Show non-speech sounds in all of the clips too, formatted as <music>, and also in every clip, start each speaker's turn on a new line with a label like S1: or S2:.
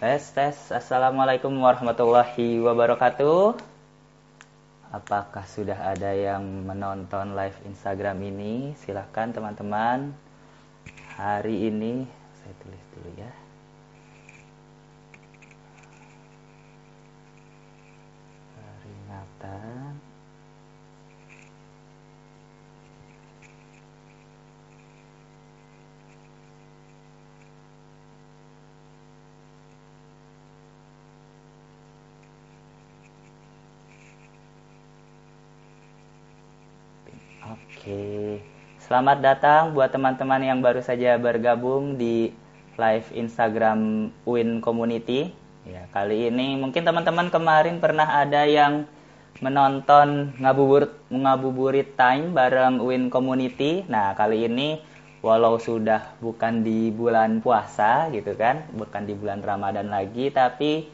S1: Tes, tes. Assalamualaikum warahmatullahi wabarakatuh. Apakah sudah ada yang menonton live Instagram ini? Silahkan teman-teman. Hari ini, saya tulis dulu ya. Peringatan. Oke, selamat datang buat teman-teman yang baru saja bergabung di live Instagram Win Community. Ya, kali ini mungkin teman-teman kemarin pernah ada yang menonton ngabuburit ngabuburit time bareng Win Community. Nah, kali ini walau sudah bukan di bulan puasa gitu kan, bukan di bulan Ramadan lagi, tapi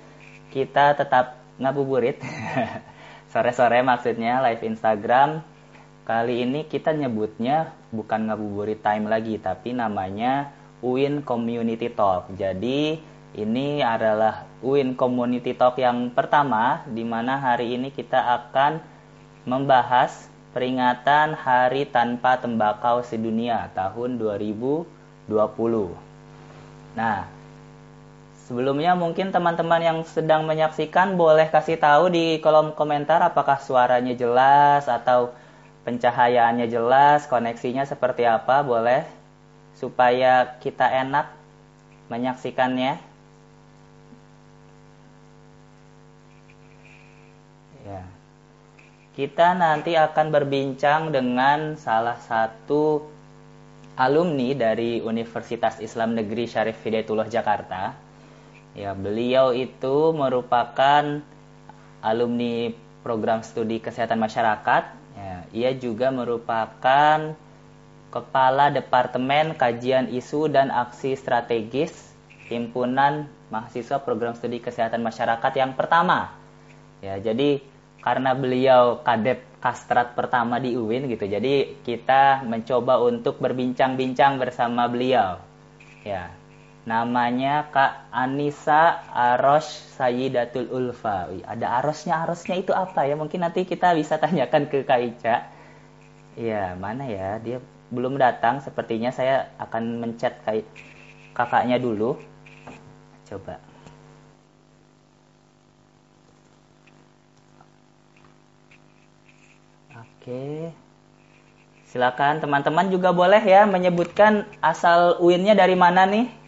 S1: kita tetap ngabuburit. <laughs> Sore-sore maksudnya live Instagram Kali ini kita nyebutnya bukan ngabuburit time lagi, tapi namanya UIN Community Talk. Jadi ini adalah UIN Community Talk yang pertama, di mana hari ini kita akan membahas peringatan Hari Tanpa Tembakau Sedunia tahun 2020. Nah, sebelumnya mungkin teman-teman yang sedang menyaksikan boleh kasih tahu di kolom komentar apakah suaranya jelas atau pencahayaannya jelas, koneksinya seperti apa, boleh supaya kita enak menyaksikannya. Ya. Kita nanti akan berbincang dengan salah satu alumni dari Universitas Islam Negeri Syarif Hidayatullah Jakarta. Ya, beliau itu merupakan alumni program studi kesehatan masyarakat Ya, ia juga merupakan Kepala Departemen Kajian Isu dan Aksi Strategis Himpunan Mahasiswa Program Studi Kesehatan Masyarakat yang pertama. Ya, jadi karena beliau kadet kastrat pertama di UIN gitu. Jadi kita mencoba untuk berbincang-bincang bersama beliau. Ya, namanya Kak Anissa Aros Sayyidatul Ulfa. Ada arosnya, arosnya itu apa ya? Mungkin nanti kita bisa <laughs> tanyakan ke Kak Ica. Iya, mana ya? Dia belum datang. Sepertinya saya akan mencet Kak kakaknya dulu. Coba. Oke. Silakan teman-teman juga boleh ya menyebutkan asal UIN-nya dari mana nih?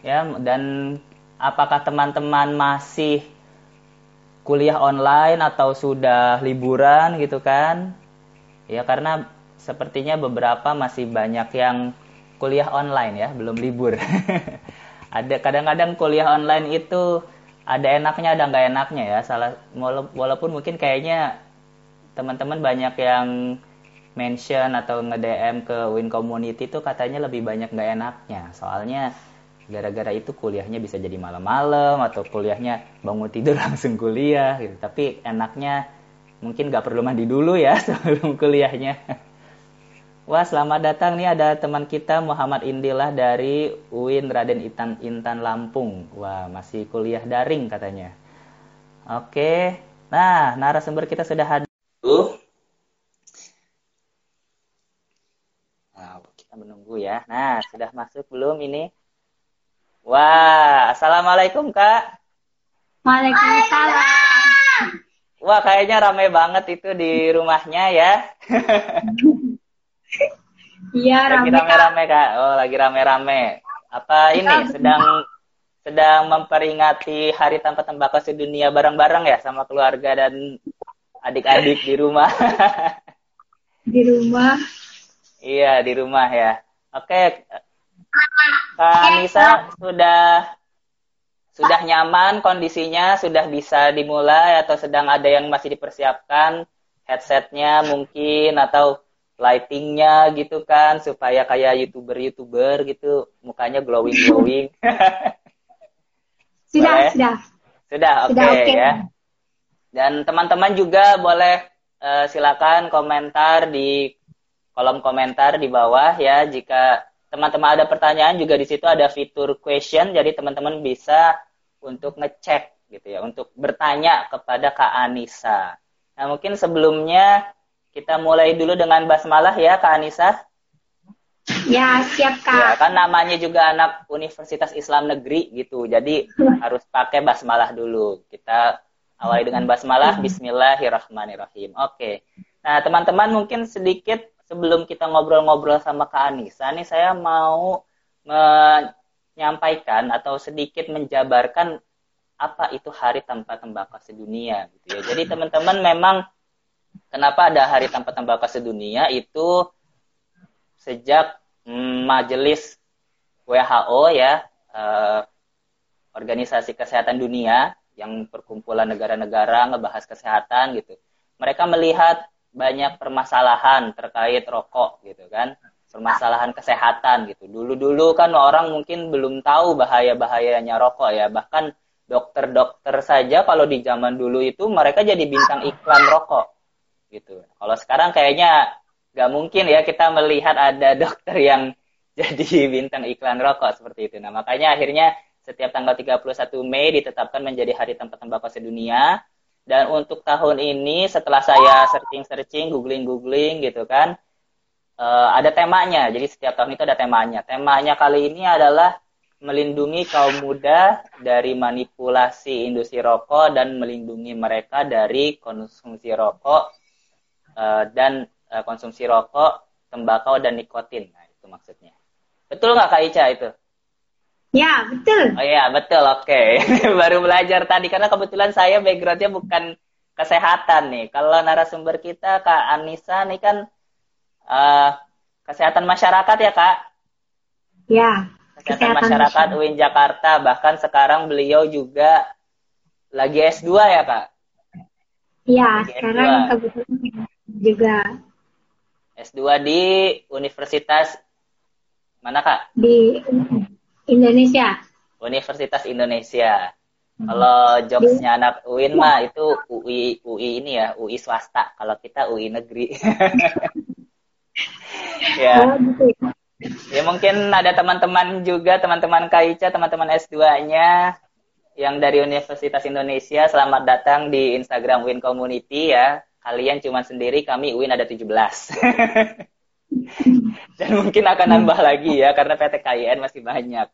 S1: Ya dan apakah teman-teman masih kuliah online atau sudah liburan gitu kan? Ya karena sepertinya beberapa masih banyak yang kuliah online ya belum libur. <laughs> Ada kadang-kadang kuliah online itu ada enaknya ada nggak enaknya ya. Salah walaupun mungkin kayaknya teman-teman banyak yang mention atau nge-DM ke Win Community itu katanya lebih banyak nggak enaknya. Soalnya gara-gara itu kuliahnya bisa jadi malam-malam atau kuliahnya bangun tidur <laughs> langsung kuliah gitu. Tapi enaknya mungkin nggak perlu mandi dulu ya <laughs> sebelum kuliahnya. Wah selamat datang nih ada teman kita Muhammad Indilah dari UIN Raden Intan, Intan Lampung. Wah masih kuliah daring katanya. Oke Nah narasumber kita sudah hadir. Nah kita menunggu ya. Nah sudah masuk belum ini Wah, assalamualaikum kak.
S2: Waalaikumsalam.
S1: Wah, kayaknya rame banget itu di rumahnya ya.
S2: Iya,
S1: rame. Lagi rame-rame kak. Oh, lagi rame-rame. Apa ini sedang sedang memperingati Hari Tanpa Tembakau Sedunia bareng-bareng ya sama keluarga dan adik-adik di rumah.
S2: di rumah. <laughs>
S1: Iya, di rumah ya. Oke, Kak Anissa sudah sudah nyaman kondisinya, sudah bisa dimulai atau sedang ada yang masih dipersiapkan headsetnya mungkin atau lightingnya gitu kan supaya kayak youtuber youtuber gitu mukanya glowing glowing. <laughs>
S2: sudah sudah
S1: sudah oke okay, okay. ya. Dan teman-teman juga boleh uh, silakan komentar di kolom komentar di bawah ya jika teman-teman ada pertanyaan juga di situ ada fitur question jadi teman-teman bisa untuk ngecek gitu ya, untuk bertanya kepada Kak Anissa. Nah, mungkin sebelumnya kita mulai dulu dengan basmalah ya Kak Anissa.
S2: Ya, siap Kak.
S1: Ya, kan namanya juga anak Universitas Islam Negeri gitu. Jadi <laughs> harus pakai basmalah dulu. Kita awali dengan basmalah Bismillahirrahmanirrahim. Oke. Nah, teman-teman mungkin sedikit sebelum kita ngobrol-ngobrol sama Kak Anissa nih saya mau menyampaikan atau sedikit menjabarkan apa itu hari tanpa tembakau sedunia gitu ya. Jadi teman-teman memang kenapa ada hari tanpa tembakau sedunia itu sejak majelis WHO ya eh, organisasi kesehatan dunia yang perkumpulan negara-negara ngebahas kesehatan gitu. Mereka melihat banyak permasalahan terkait rokok gitu kan permasalahan kesehatan gitu. Dulu-dulu kan orang mungkin belum tahu bahaya-bahayanya rokok ya. Bahkan dokter-dokter saja kalau di zaman dulu itu mereka jadi bintang iklan rokok gitu. Kalau sekarang kayaknya nggak mungkin ya kita melihat ada <laughs> dokter yang jadi bintang iklan rokok seperti itu. Nah makanya akhirnya setiap tanggal 31 Mei ditetapkan menjadi hari tanpa tembakau sedunia dan untuk tahun ini setelah saya searching-searching, googling-googling gitu kan, uh, ada temanya. Jadi setiap tahun itu ada temanya. Temanya kali ini adalah melindungi kaum muda dari manipulasi industri rokok dan melindungi mereka dari konsumsi rokok uh, dan uh, konsumsi rokok, tembakau dan nikotin. Nah, itu maksudnya. Betul nggak Kak Ica itu?
S2: Ya, betul.
S1: Oh iya, betul. Oke. Okay. <laughs> Baru belajar tadi karena kebetulan saya backgroundnya bukan kesehatan nih. Kalau narasumber kita Kak Anissa nih kan uh, kesehatan masyarakat ya, Kak?
S2: Ya.
S1: Kesehatan, kesehatan masyarakat, masyarakat UIN Jakarta. Bahkan sekarang beliau juga lagi S2 ya, Kak?
S2: Iya, sekarang S2. kebetulan juga
S1: S2 di Universitas mana, Kak?
S2: Di Indonesia.
S1: Universitas Indonesia. Hmm. Kalau jokesnya anak UIN mah itu UI UI ini ya, UI swasta. Kalau kita UI negeri. <laughs> ya. Oh, gitu ya. Ya mungkin ada teman-teman juga, teman-teman Kaica, teman-teman S2-nya yang dari Universitas Indonesia. Selamat datang di Instagram UIN Community ya. Kalian cuma sendiri, kami UIN ada 17. <laughs> <laughs> Dan mungkin akan nambah lagi ya, karena PTKIN masih banyak.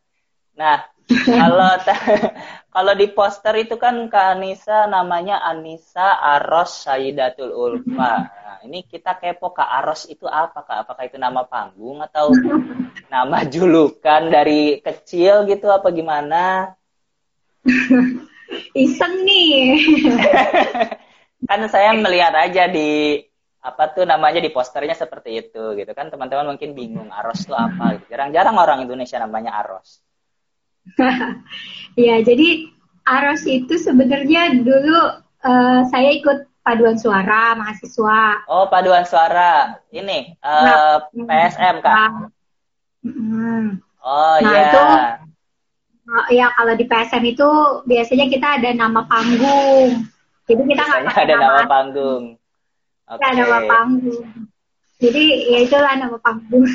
S1: Nah, kalau <laughs> <laughs> kalau di poster itu kan Kak Anissa namanya Anissa Aros Saidatul Ulfa. Nah, ini kita kepo Kak Aros itu apa Kak? Apakah itu nama panggung atau nama julukan dari kecil gitu apa gimana?
S2: Iseng nih.
S1: kan saya melihat aja di apa tuh namanya di posternya seperti itu gitu kan teman-teman mungkin bingung Aros itu apa gitu. Jarang-jarang orang Indonesia namanya Aros. <laughs>
S2: ya, jadi Aros itu sebenarnya dulu uh, saya ikut paduan suara mahasiswa.
S1: Oh, paduan suara. Ini uh, nah, PSM, Kak.
S2: Hmm.
S1: Oh, nah,
S2: iya. Itu, uh, ya kalau di PSM itu biasanya kita ada nama panggung. Jadi kita nggak
S1: ada nama, nama panggung.
S2: Okay. Ada nama panggung. Jadi ya itulah nama panggung.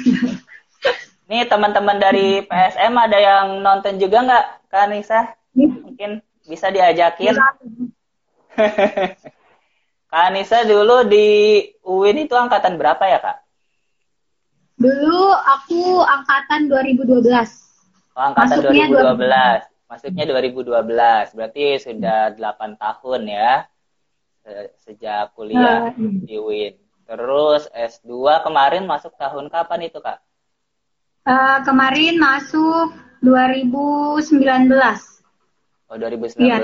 S2: <laughs>
S1: Nih teman-teman dari PSM ada yang nonton juga nggak, Kak Anissa? Mungkin bisa diajakin. <laughs> Kak Anissa dulu di UIN itu angkatan berapa ya, Kak?
S2: Dulu aku angkatan 2012.
S1: Oh, angkatan Masuknya 2012. 2012. Masuknya 2012. Berarti sudah 8 tahun ya. Sejak kuliah uh, di UIN. Terus S2 kemarin masuk tahun kapan itu, Kak?
S2: Uh, kemarin masuk 2019.
S1: Oh, 2019. Iya,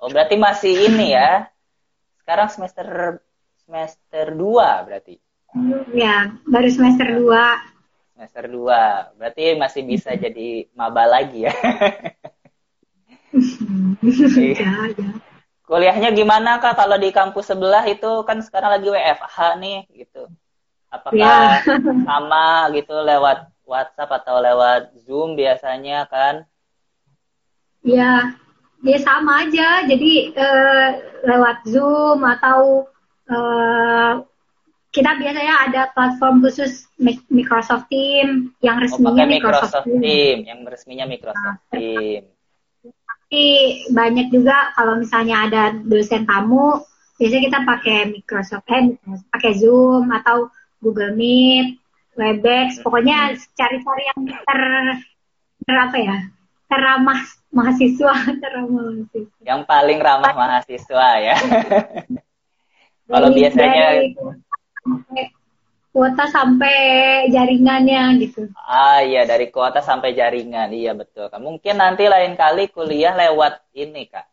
S1: oh, berarti masih ini ya. Sekarang semester semester 2 berarti.
S2: Ya, baru semester 2.
S1: Semester 2. Berarti masih bisa jadi maba lagi ya. <laughs> ya, ya. Kuliahnya gimana Kak kalau di kampus sebelah itu kan sekarang lagi WFH nih gitu. Apakah ya. sama gitu lewat WhatsApp atau lewat Zoom biasanya kan?
S2: Ya, ya sama aja. Jadi uh, lewat Zoom atau uh, kita biasanya ada platform khusus Microsoft Team yang oh, resminya oh, Microsoft,
S1: Microsoft Team. Team, yang resminya Microsoft nah, Team.
S2: Tapi banyak juga kalau misalnya ada dosen tamu, biasanya kita pakai Microsoft, eh, pakai Zoom atau Google Meet, Webex, pokoknya cari-cari yang ter, ter apa ya, teramah mahasiswa, <laughs> teramah mahasiswa.
S1: Yang paling ramah mahasiswa ya. <laughs> Kalau biasanya
S2: kuota sampai jaringannya gitu.
S1: Ah iya dari kuota sampai jaringan iya betul. Mungkin nanti lain kali kuliah lewat ini kak.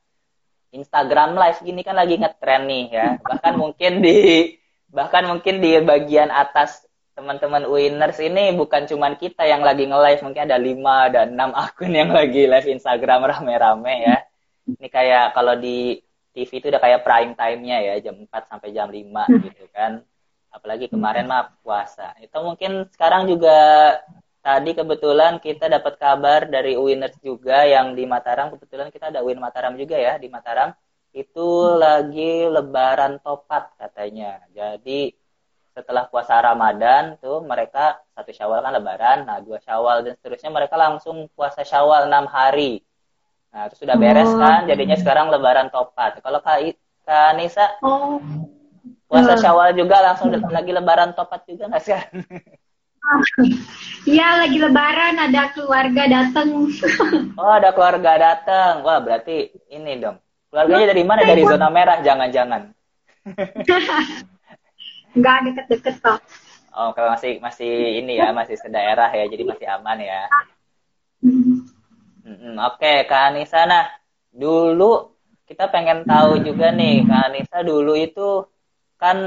S1: Instagram live gini kan lagi ngetren nih ya. Bahkan <laughs> mungkin di bahkan mungkin di bagian atas teman-teman Winners ini bukan cuman kita yang lagi nge-live, mungkin ada 5 dan 6 akun yang lagi live Instagram rame-rame ya. Ini kayak kalau di TV itu udah kayak prime time-nya ya, jam 4 sampai jam 5 gitu kan apalagi kemarin mah puasa. Itu mungkin sekarang juga tadi kebetulan kita dapat kabar dari Winners juga yang di Mataram. Kebetulan kita ada Win Mataram juga ya di Mataram. Itu lagi lebaran topat katanya. Jadi setelah puasa Ramadan tuh mereka satu Syawal kan lebaran nah dua Syawal dan seterusnya mereka langsung puasa Syawal enam hari. Nah itu sudah beres oh. kan jadinya sekarang lebaran topat. Kalau Kak, Kak Nisa oh puasa Syawal juga langsung lagi lebaran topat juga nggak sih? <laughs>
S2: Iya lagi lebaran ada keluarga datang. <laughs>
S1: oh ada keluarga datang. Wah berarti ini dong. Keluarganya dari mana? Dari zona merah jangan-jangan. <laughs>
S2: Enggak deket-deket kok.
S1: Oh kalau masih masih ini ya masih sedaerah ya jadi masih aman ya. Mm-hmm. Oke okay, Kak Anissa nah dulu kita pengen tahu juga nih Kak Anissa dulu itu kan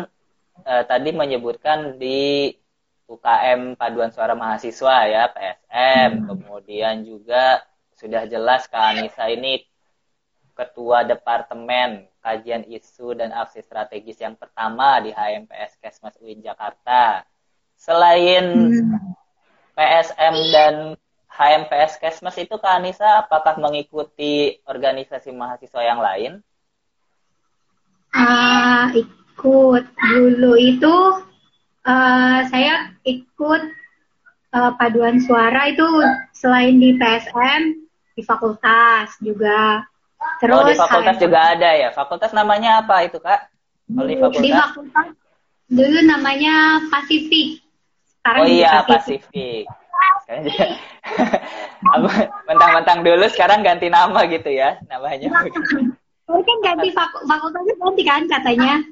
S1: eh, tadi menyebutkan di UKM Paduan Suara Mahasiswa ya PSM, hmm. kemudian juga sudah jelas Kak Anissa ini Ketua Departemen Kajian Isu dan Aksi Strategis yang pertama di HMPS Kesmas UIN Jakarta. Selain hmm. PSM dan HMPS Kesmas itu Kak Anissa apakah mengikuti organisasi mahasiswa yang lain?
S2: Uh, ikut dulu itu uh, saya ikut uh, paduan suara itu selain di PSM di fakultas juga.
S1: Terus oh, di fakultas HM. juga ada ya. Fakultas namanya apa itu, Kak?
S2: Kalau di fakultas? Di fakultas dulu namanya Pasifik.
S1: Sekarang oh iya, Pasifik. <laughs> mentang-mentang dulu sekarang ganti nama gitu ya namanya.
S2: Oh, kan ganti <laughs> fakultasnya ganti kan katanya.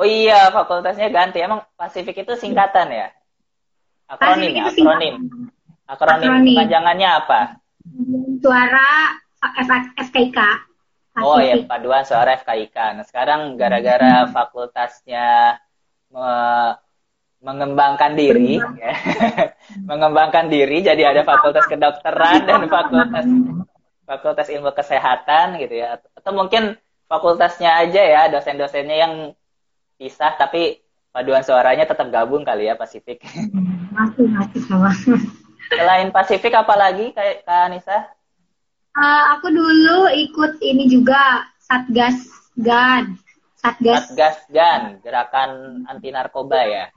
S1: Oh iya, fakultasnya ganti. Emang Pasifik itu singkatan ya? Akronim ya, akronim. Akronim, akronim. Kepanjangannya apa?
S2: Suara FKIK.
S1: Oh iya, paduan suara FKIK. Nah, sekarang gara-gara fakultasnya me mengembangkan diri, ya. <laughs> mengembangkan diri, jadi ada fakultas kedokteran dan fakultas fakultas ilmu kesehatan gitu ya. Atau mungkin fakultasnya aja ya, dosen-dosennya yang pisah tapi paduan suaranya tetap gabung kali ya Pasifik.
S2: Masih masih sama.
S1: Selain Pasifik apa lagi kayak Kak Anissa?
S2: Uh, aku dulu ikut ini juga Satgas GAN.
S1: Satgas, Satgas GAN, gerakan anti narkoba ya.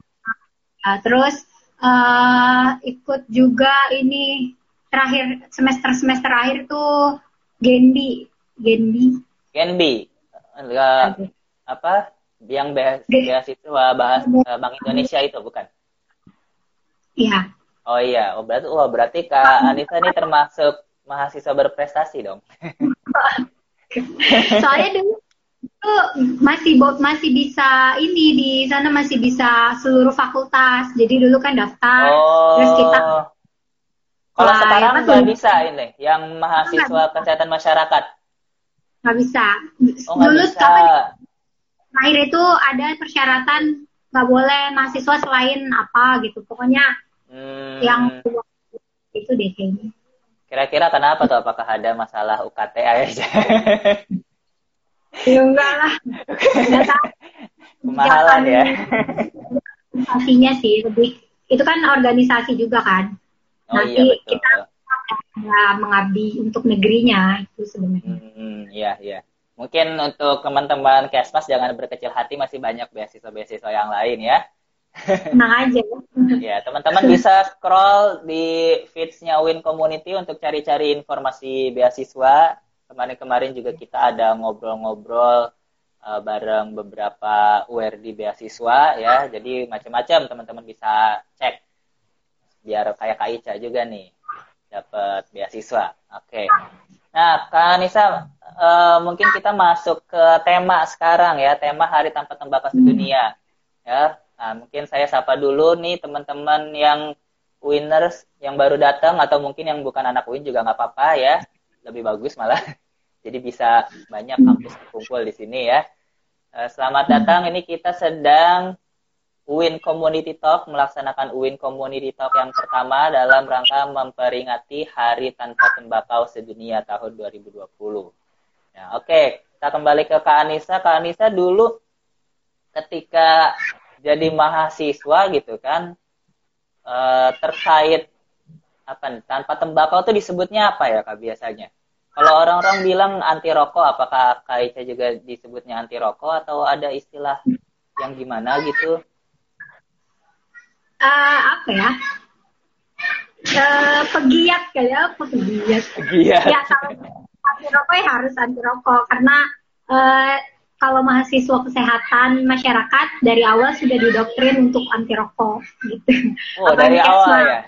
S2: Uh, terus uh, ikut juga ini terakhir semester semester akhir tuh Genbi, Genbi.
S1: Genbi. Enggak apa yang beasiswa bahas uh, Bank Indonesia itu bukan?
S2: Iya.
S1: Oh iya, oh berarti oh berarti Kak Anissa ini termasuk mahasiswa berprestasi dong. <laughs>
S2: Soalnya dulu itu masih masih bisa ini di sana masih bisa seluruh fakultas. Jadi dulu kan daftar oh. terus kita
S1: kalau sekarang nggak bisa ini yang mahasiswa kesehatan masyarakat.
S2: Nggak bisa.
S1: Oh, dulu bisa. Kapan,
S2: terakhir itu ada persyaratan nggak boleh mahasiswa selain apa gitu. Pokoknya hmm. yang itu deh kayaknya.
S1: Kira-kira kenapa tuh? Apakah ada masalah UKT aja?
S2: Ya enggak lah.
S1: Kemahalan ya.
S2: Artinya sih lebih itu kan organisasi juga kan? Oh, nanti iya, betul. kita ya, mengabdi untuk negerinya itu sebenarnya.
S1: Hmm, iya iya Mungkin untuk teman-teman Kesmas jangan berkecil hati masih banyak beasiswa-beasiswa yang lain ya.
S2: Nah aja. <laughs>
S1: ya, teman-teman bisa scroll di feeds-nya Win Community untuk cari-cari informasi beasiswa. kemarin-kemarin juga kita ada ngobrol-ngobrol uh, bareng beberapa URD beasiswa ya. Jadi macam-macam teman-teman bisa cek biar kayak Kak Ica juga nih dapat beasiswa. Oke. Okay. Nah, Kak Anissa, uh, mungkin kita masuk ke tema sekarang ya, tema Hari Tanpa Tembakau Sedunia. Ya, nah, mungkin saya sapa dulu nih teman-teman yang winners yang baru datang atau mungkin yang bukan anak win juga nggak apa-apa ya. Lebih bagus malah. <laughs> Jadi bisa banyak kampus kumpul di sini ya. Eh, selamat datang. Ini kita sedang Win Community Talk melaksanakan Win Community Talk yang pertama dalam rangka memperingati Hari Tanpa Tembakau Sedunia tahun 2020. Ya, oke, okay. kita kembali ke Kak Anissa. Kak Anissa dulu ketika jadi mahasiswa gitu kan, uh, terkait apa nih, tanpa tembakau itu disebutnya apa ya kak biasanya? Kalau orang-orang bilang anti rokok, apakah Kak Ica juga disebutnya anti rokok atau ada istilah yang gimana gitu?
S2: Uh, apa ya? Uh, pegiat kayak apa pegiat? Pegiat. Ya kalau anti rokok ya harus anti rokok karena uh, kalau mahasiswa kesehatan masyarakat dari awal sudah didoktrin untuk anti rokok gitu.
S1: Oh, dari awal ya.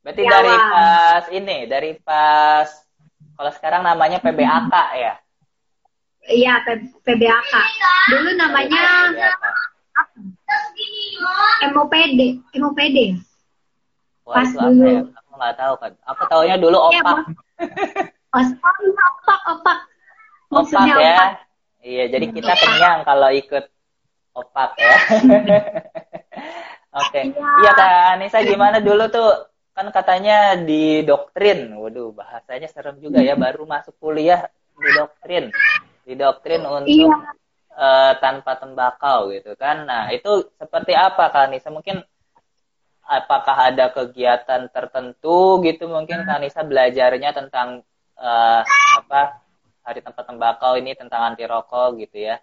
S1: Berarti dari, dari pas ini, dari pas kalau sekarang namanya PBAK ya.
S2: Iya, PBAK. Dulu namanya MOPD, MOPD.
S1: Wah, pas dulu. Ya? Aku nggak tahu kan. Aku tahunya dulu opak. Ya,
S2: oh, opak, opak.
S1: Maksudnya opak ya. Opak Iya, jadi kita kenyang kalau ikut opak ya. <laughs> Oke. Okay. Iya. iya Kak Anissa gimana dulu tuh? Kan katanya di doktrin. Waduh, bahasanya serem juga ya. Baru masuk kuliah di doktrin. Di doktrin untuk iya. Uh, tanpa tembakau gitu kan. Nah, itu seperti apa Kak Anissa? Mungkin apakah ada kegiatan tertentu gitu mungkin Kak Anissa belajarnya tentang uh, apa hari tempat tembakau ini tentang anti rokok gitu ya.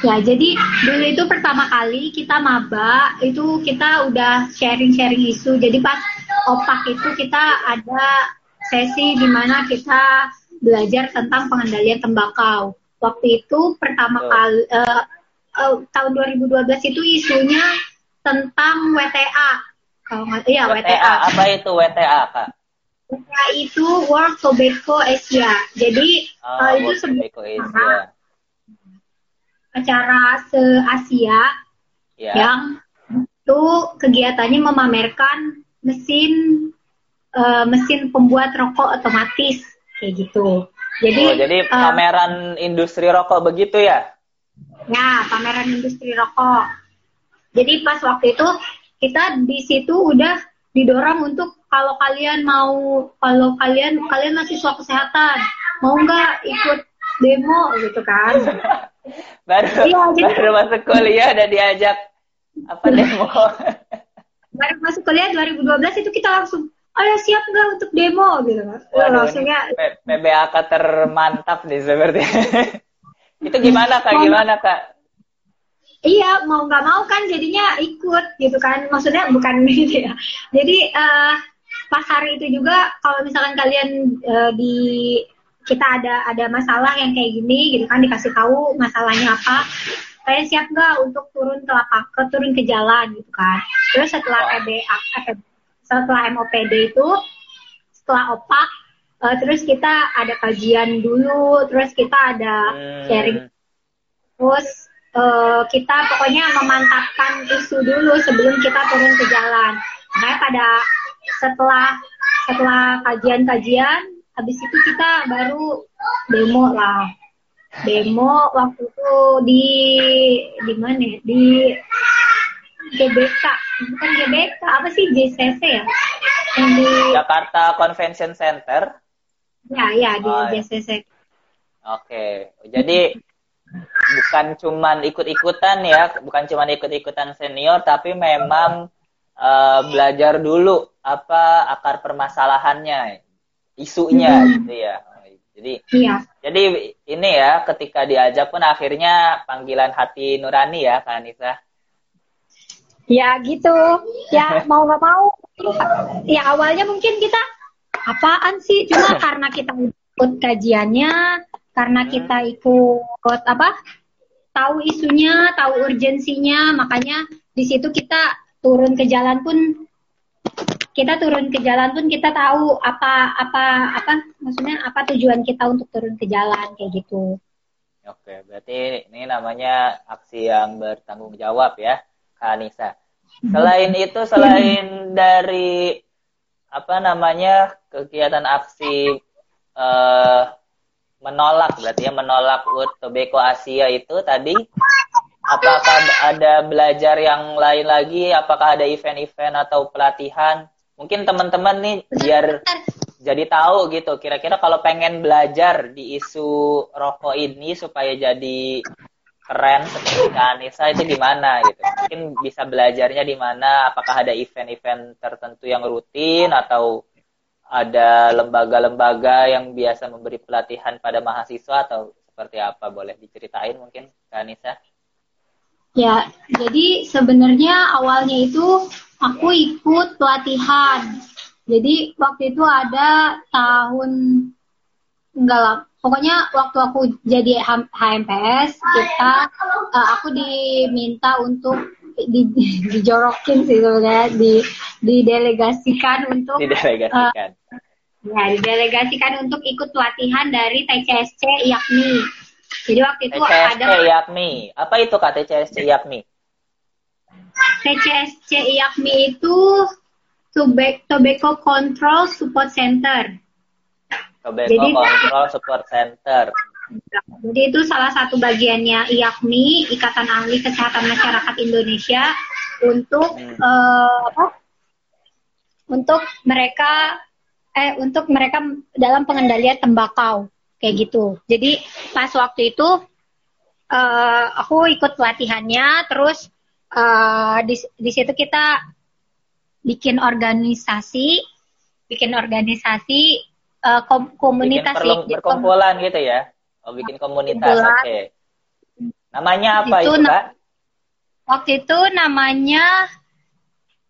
S2: Ya, jadi dulu itu pertama kali kita maba, itu kita udah sharing-sharing isu. Jadi pas opak itu kita ada sesi di mana kita belajar tentang pengendalian tembakau. Waktu itu pertama oh. kali uh, uh, tahun 2012 itu isunya tentang WTA.
S1: Kalau nggak, iya WTA. WTA. Apa itu WTA, Kak?
S2: WTA itu World Tobacco Asia. Jadi oh, uh, itu sebenarnya acara se-Asia yeah. yang itu kegiatannya memamerkan mesin uh, mesin pembuat rokok otomatis kayak gitu.
S1: Jadi oh, jadi uh, pameran industri rokok begitu ya?
S2: Ya, pameran industri rokok. Jadi pas waktu itu kita di situ udah didorong untuk kalau kalian mau kalau kalian kalian mahasiswa kesehatan mau nggak ikut demo gitu kan <laughs>
S1: baru iya, jadi, baru masuk kuliah dan diajak apa <laughs> demo
S2: baru masuk kuliah 2012 itu kita langsung ayo siap nggak untuk demo gitu kan?
S1: Langsungnya PBAK termantap nih seperti. <laughs> Itu gimana kak? Gimana kak?
S2: Iya mau nggak mau kan jadinya ikut gitu kan? Maksudnya bukan <laughs> gitu ya. Jadi uh, pas hari itu juga kalau misalkan kalian uh, di kita ada ada masalah yang kayak gini gitu kan? Dikasih tahu masalahnya apa kalian siap nggak untuk turun ke lapangan turun ke jalan gitu kan? Terus setelah PBA eh, setelah MOPD itu setelah opak uh, terus kita ada kajian dulu terus kita ada hmm. sharing terus uh, kita pokoknya memantapkan isu dulu sebelum kita turun ke jalan makanya pada setelah setelah kajian-kajian habis itu kita baru demo lah demo waktu itu di di mana ya? di GBK bukan GBK apa sih JCC ya
S1: yang di Jakarta Convention Center
S2: ya ya di oh, JCC
S1: oke jadi bukan cuman ikut-ikutan ya bukan cuman ikut-ikutan senior tapi memang uh, belajar dulu apa akar permasalahannya, isunya hmm. gitu ya. Jadi iya. jadi ini ya ketika diajak pun akhirnya panggilan hati nurani ya Kak Anissa.
S2: Ya gitu. Ya <laughs> mau nggak mau. Ya awalnya mungkin kita apaan sih cuma <laughs> karena kita ikut kajiannya, karena hmm. kita ikut apa? Tahu isunya, tahu urgensinya, makanya di situ kita turun ke jalan pun kita turun ke jalan pun kita tahu apa apa apa maksudnya apa tujuan kita untuk turun ke jalan kayak gitu.
S1: Oke, berarti ini namanya aksi yang bertanggung jawab ya, Kak Anissa. Selain itu, selain dari apa namanya kegiatan aksi uh, menolak berarti ya menolak World Tobacco Asia itu tadi apakah ada belajar yang lain lagi? Apakah ada event-event atau pelatihan? Mungkin teman-teman nih biar jadi tahu gitu kira-kira kalau pengen belajar di isu rokok ini supaya jadi keren seperti Kanisa itu di mana gitu. Mungkin bisa belajarnya di mana, apakah ada event-event tertentu yang rutin atau ada lembaga-lembaga yang biasa memberi pelatihan pada mahasiswa atau seperti apa? Boleh diceritain mungkin Kanisa?
S2: Ya, jadi sebenarnya awalnya itu aku ikut pelatihan. Jadi waktu itu ada tahun enggak lah. Pokoknya waktu aku jadi HMPS kita uh, aku diminta untuk di, dijorokin sih sebenarnya di didelegasikan untuk
S1: didelegasikan. uh,
S2: ya didelegasikan untuk ikut pelatihan dari TCSC IAKMI jadi waktu itu
S1: TCSC ada IAKMI apa itu kak TCSC IAKMI
S2: TCSC IAKMI itu Tobacco Control Support Center
S1: Tobacco jadi, Control Support Center.
S2: Jadi itu salah satu bagiannya IAKMI, Ikatan Ahli Kesehatan Masyarakat Indonesia untuk hmm. uh, apa? Untuk mereka eh untuk mereka dalam pengendalian tembakau kayak gitu. Jadi pas waktu itu uh, aku ikut pelatihannya, terus uh, di di situ kita bikin organisasi, bikin organisasi uh, kom komunitas
S1: bikin perkumpulan gitu. ya? Oh bikin komunitas oke. Okay. namanya apa itu, itu kak?
S2: waktu itu namanya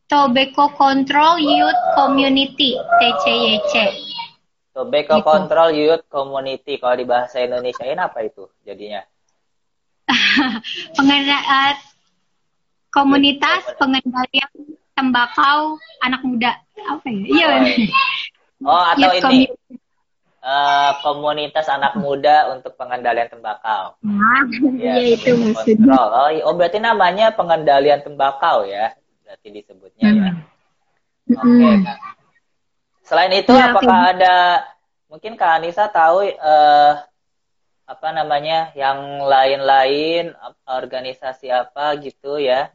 S2: Tobacco Control Youth Community TCYC
S1: Tobacco gitu. Control Youth Community kalau di bahasa Indonesia ini apa itu jadinya? <laughs>
S2: Pengendalian uh, komunitas pengendalian tembakau anak muda. Apa ya? Iya. Oh, iya. <laughs>
S1: Oh, atau yes, ini uh, komunitas anak muda untuk pengendalian tembakau.
S2: Nah, ya, iya itu maksudnya.
S1: Oh, oh, berarti namanya pengendalian tembakau ya. Berarti disebutnya hmm. ya. Oke, okay, hmm. Selain itu ya, apakah okay. ada mungkin Kak Anissa tahu uh, apa namanya yang lain-lain organisasi apa gitu ya?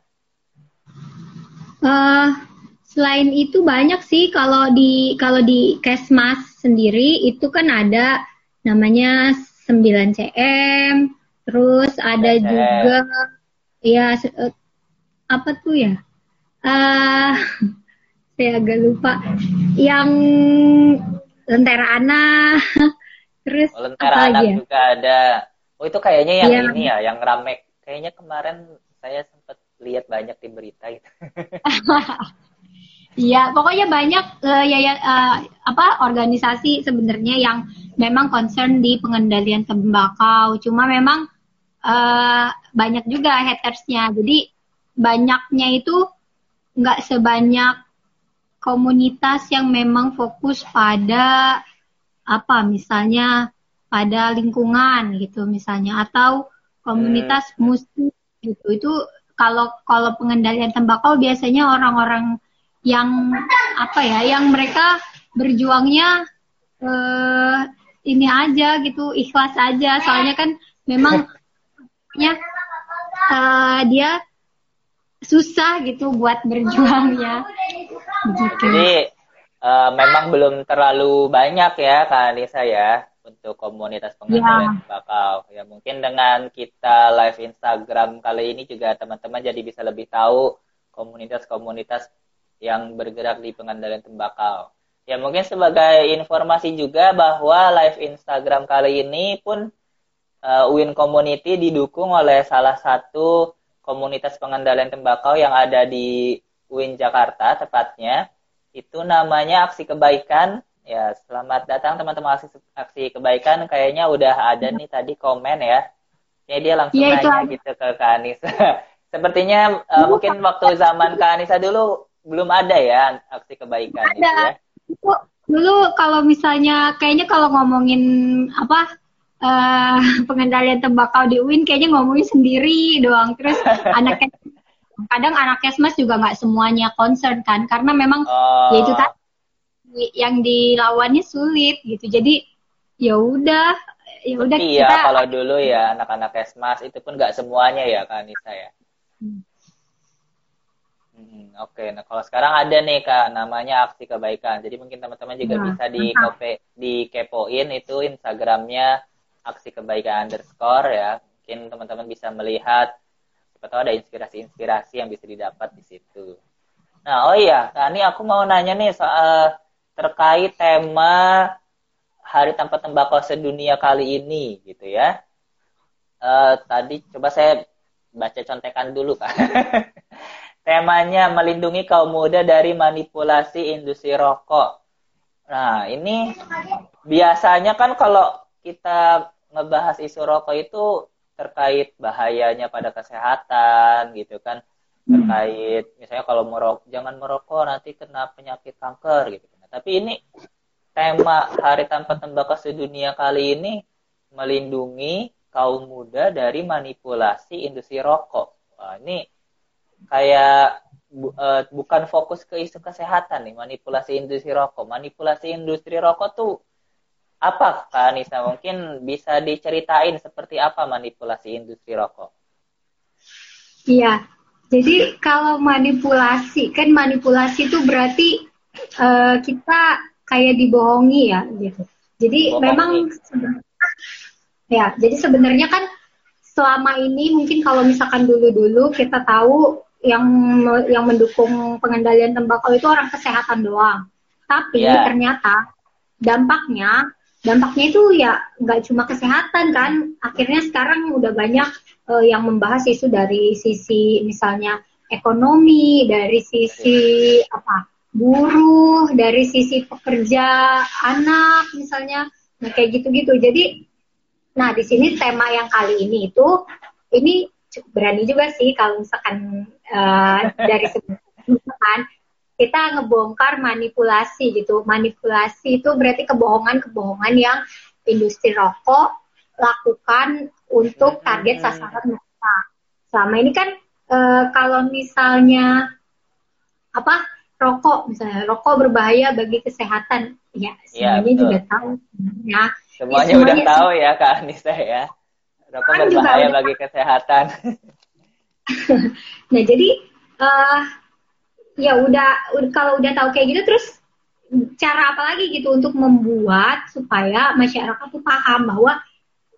S2: Uh, Selain itu banyak sih kalau di kalau di Kesmas sendiri itu kan ada namanya 9CM, terus ada juga ya eh, apa tuh ya? Uh, <laughs> saya agak lupa. Yang Lentera Anak, <laughs> terus
S1: oh, Lentera Anak aja? juga ada. Oh itu kayaknya yang ya. ini ya, yang rame. Kayaknya kemarin saya sempat lihat banyak di berita itu. <laughs>
S2: Iya, pokoknya banyak uh, ya, ya uh, apa organisasi sebenarnya yang memang concern di pengendalian tembakau. Cuma memang uh, banyak juga hatersnya. Jadi banyaknya itu nggak sebanyak komunitas yang memang fokus pada apa misalnya pada lingkungan gitu misalnya atau komunitas hmm. musik gitu itu kalau kalau pengendalian tembakau biasanya orang-orang yang apa ya yang mereka berjuangnya uh, ini aja gitu ikhlas aja soalnya kan memang ya uh, dia susah gitu buat berjuangnya
S1: gitu. jadi uh, memang belum terlalu banyak ya kak Anissa ya untuk komunitas pengendalian ya. bakal ya mungkin dengan kita live Instagram kali ini juga teman-teman jadi bisa lebih tahu komunitas-komunitas yang bergerak di pengendalian tembakau. Ya mungkin sebagai informasi juga bahwa live Instagram kali ini pun uh, Win Community didukung oleh salah satu komunitas pengendalian tembakau yang ada di Win Jakarta tepatnya. Itu namanya Aksi Kebaikan Ya, selamat datang teman-teman aksi, aksi kebaikan. Kayaknya udah ada nih tadi komen ya. Ya dia langsung ya, nanya itu. gitu ke Kak Anissa. <laughs> Sepertinya uh, mungkin waktu zaman Kak Anissa dulu belum ada ya aksi kebaikan
S2: ada. gitu ya. Dulu kalau misalnya kayaknya kalau ngomongin apa uh, <laughs> pengendalian tembakau di UIN kayaknya ngomongin sendiri doang. Terus <laughs> anaknya kadang anak kesmas juga nggak semuanya concern kan karena memang uh... ya itu tadi yang dilawannya sulit gitu jadi ya udah ya udah
S1: iya kita... kalau dulu ya anak-anak kesmas itu pun nggak semuanya ya kan Nisa ya hmm. Oke, okay. nah kalau sekarang ada nih kak, namanya aksi kebaikan. Jadi mungkin teman-teman juga nah, bisa di kope, di kepoin itu Instagramnya aksi kebaikan underscore ya. Mungkin teman-teman bisa melihat siapa tahu ada inspirasi-inspirasi yang bisa didapat di situ. Nah, oh iya, nah ini aku mau nanya nih soal terkait tema Hari Tanpa Tembakau Sedunia kali ini, gitu ya. Uh, tadi coba saya baca contekan dulu, Kak. <laughs> Temanya melindungi kaum muda dari manipulasi industri rokok. Nah, ini biasanya kan kalau kita ngebahas isu rokok itu terkait bahayanya pada kesehatan gitu kan. Terkait misalnya kalau merokok jangan merokok nanti kena penyakit kanker gitu nah, tapi ini tema Hari Tanpa Tembakau Sedunia kali ini melindungi kaum muda dari manipulasi industri rokok. Wah, ini kayak bu, uh, bukan fokus ke isu kesehatan nih manipulasi industri rokok manipulasi industri rokok tuh apa Kak Anissa? Mungkin bisa diceritain seperti apa manipulasi industri rokok?
S2: Iya, jadi kalau manipulasi, kan manipulasi itu berarti uh, kita kayak dibohongi ya gitu. Jadi Bohongi. memang ya, jadi sebenarnya kan selama ini mungkin kalau misalkan dulu-dulu kita tahu yang yang mendukung pengendalian tembakau itu orang kesehatan doang. Tapi yeah. ternyata dampaknya dampaknya itu ya nggak cuma kesehatan kan akhirnya sekarang udah banyak uh, yang membahas isu dari sisi misalnya ekonomi dari sisi apa buruh dari sisi pekerja anak misalnya nah kayak gitu-gitu jadi nah di sini tema yang kali ini itu ini berani juga sih kalau misalkan uh, dari sebelumnya kita ngebongkar manipulasi gitu. Manipulasi itu berarti kebohongan-kebohongan yang industri rokok lakukan untuk target sasaran mereka. Selama ini kan e, kalau misalnya apa rokok misalnya rokok berbahaya bagi kesehatan. Ya, ya semuanya ya, juga tahu
S1: ya semuanya ya, udah tahu ya kak Anissa ya rokok kan berbahaya bagi kesehatan. <laughs>
S2: Nah jadi uh, ya udah kalau udah tahu kayak gitu terus cara apa lagi gitu untuk membuat supaya masyarakat tuh paham bahwa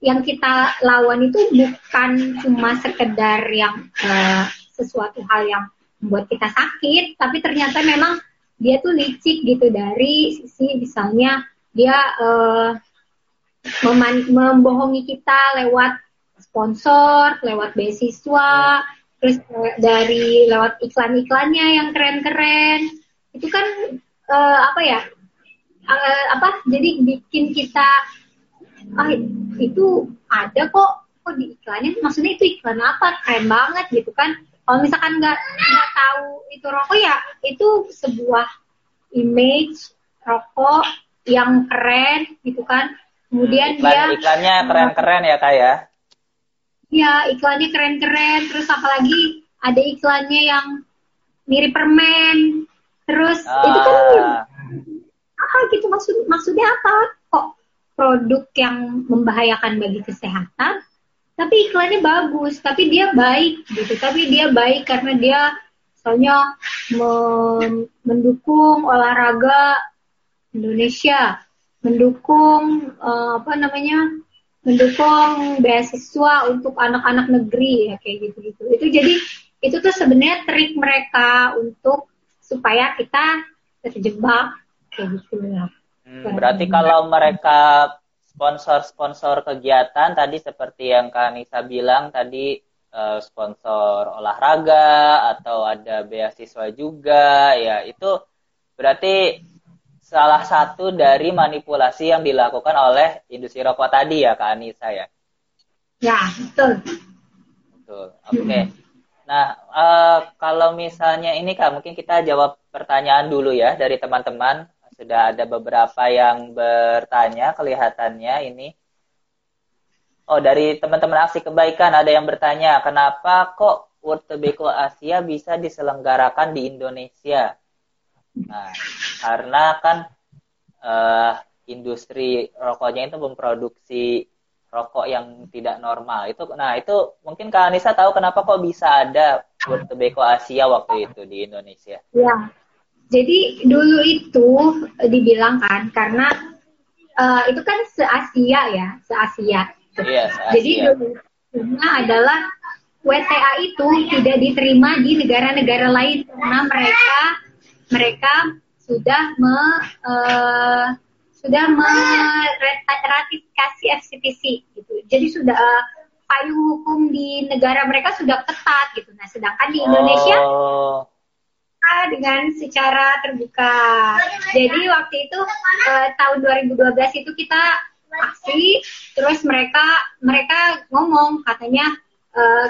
S2: yang kita lawan itu bukan cuma sekedar yang uh, sesuatu hal yang membuat kita sakit, tapi ternyata memang dia tuh licik gitu dari sisi misalnya dia uh, membohongi kita lewat sponsor, lewat beasiswa, terus dari lewat iklan-iklannya yang keren-keren. Itu kan uh, apa ya uh, apa jadi bikin kita ah itu ada kok kok di iklannya? Maksudnya itu iklan apa? Keren banget gitu kan. Kalau misalkan nggak nggak tahu itu rokok ya itu sebuah image rokok yang keren gitu kan. Kemudian
S1: Iklan, dia iklannya keren-keren ya kak ya
S2: Ya, iklannya keren-keren. Terus apalagi ada iklannya yang mirip permen. Terus ah. itu kan apa gitu maksud maksudnya apa? Kok produk yang membahayakan bagi kesehatan tapi iklannya bagus, tapi dia baik gitu. Tapi dia baik karena dia soalnya mendukung olahraga Indonesia, mendukung uh, apa namanya mendukung beasiswa untuk anak-anak negeri ya kayak gitu-gitu. Itu jadi itu tuh sebenarnya trik mereka untuk supaya kita terjebak kayak gitu ya.
S1: Hmm, berarti kalau mereka sponsor-sponsor kegiatan tadi seperti yang Kak Nisa bilang tadi uh, sponsor olahraga atau ada beasiswa juga ya itu berarti salah satu dari manipulasi yang dilakukan oleh industri rokok tadi ya Kak Anissa ya.
S2: Ya, betul.
S1: Betul. Oke. Okay. Nah, uh, kalau misalnya ini Kak, mungkin kita jawab pertanyaan dulu ya dari teman-teman. Sudah ada beberapa yang bertanya kelihatannya ini. Oh, dari teman-teman aksi kebaikan ada yang bertanya, kenapa kok World Tobacco Asia bisa diselenggarakan di Indonesia? Nah, karena kan uh, industri rokoknya itu memproduksi rokok yang tidak normal. Itu nah, itu mungkin Kak Anissa tahu kenapa kok bisa ada World Tobacco Asia waktu itu di Indonesia?
S2: Ya, jadi dulu itu dibilang kan karena uh, itu kan se-Asia ya, se-Asia.
S1: Iya,
S2: se-Asia. Jadi dulu adalah WTA itu tidak diterima di negara-negara lain karena mereka mereka sudah me uh, sudah meratifikasi FCTC gitu. Jadi sudah uh, payung hukum di negara mereka sudah ketat gitu. Nah, sedangkan di Indonesia oh dengan secara terbuka. Jadi waktu itu uh, tahun 2012 itu kita aksi, terus mereka mereka ngomong katanya uh,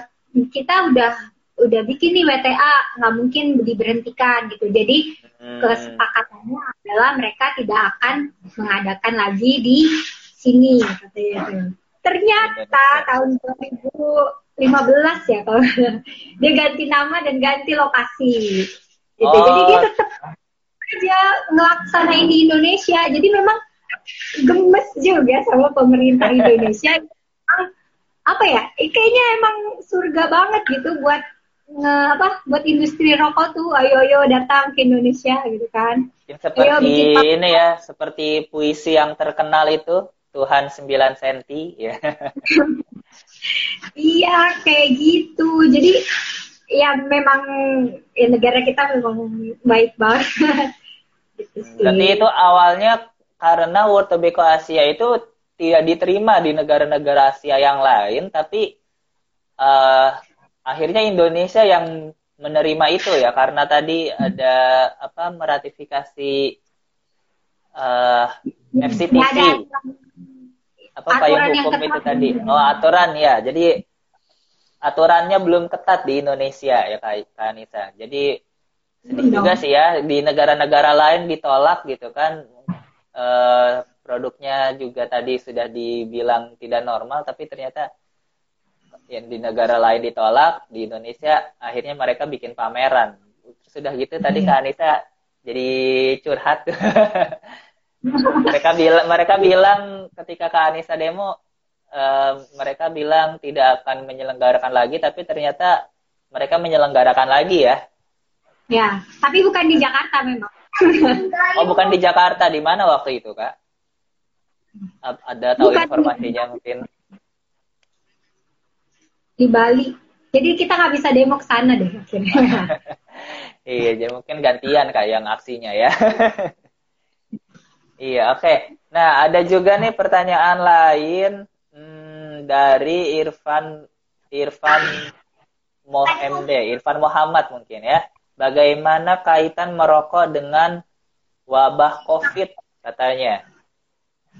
S2: kita udah udah bikin nih WTA nggak mungkin diberhentikan gitu. Jadi hmm. kesepakatannya adalah mereka tidak akan mengadakan lagi di sini katanya. Ternyata tahun 2015 ya kalau <laughs> dia ganti nama dan ganti lokasi gitu. Oh. Jadi dia tetap aja ngelaksanain di Indonesia. Jadi memang gemes juga sama pemerintah Indonesia. <laughs> apa ya? Kayaknya emang surga banget gitu buat nge, apa buat industri rokok tuh ayo ayo datang ke Indonesia gitu kan.
S1: seperti ayo, ini ya, seperti puisi yang terkenal itu Tuhan 9 cm ya. <laughs>
S2: iya, kayak gitu. Jadi ya memang ya negara kita memang baik banget. <laughs>
S1: gitu Berarti itu awalnya karena World Tobacco Asia itu tidak diterima di negara-negara Asia yang lain, tapi uh, akhirnya Indonesia yang menerima itu ya karena tadi ada apa meratifikasi uh, eh, FCTC. Apa payung hukum itu tadi? Oh, aturan ya. Jadi aturannya belum ketat di Indonesia ya Kak, Anissa. Jadi sedih juga sih ya di negara-negara lain ditolak gitu kan e, produknya juga tadi sudah dibilang tidak normal tapi ternyata yang di negara lain ditolak di Indonesia akhirnya mereka bikin pameran sudah gitu tadi Kak Anissa jadi curhat <laughs> mereka bilang mereka bilang ketika Kak Anissa demo uh, mereka bilang tidak akan menyelenggarakan lagi, tapi ternyata mereka menyelenggarakan lagi ya.
S2: Ya, tapi bukan di Jakarta memang.
S1: oh, bukan di Jakarta, di mana waktu itu kak? Ada tahu bukan informasinya di... mungkin?
S2: Di Bali. Jadi kita nggak bisa demo ke sana deh <laughs>
S1: iya, jadi mungkin gantian kak yang aksinya ya. <laughs> iya, oke. Okay. Nah, ada juga nih pertanyaan lain dari Irfan Irfan Moh MD, Irfan Muhammad mungkin ya. Bagaimana kaitan merokok dengan wabah COVID katanya?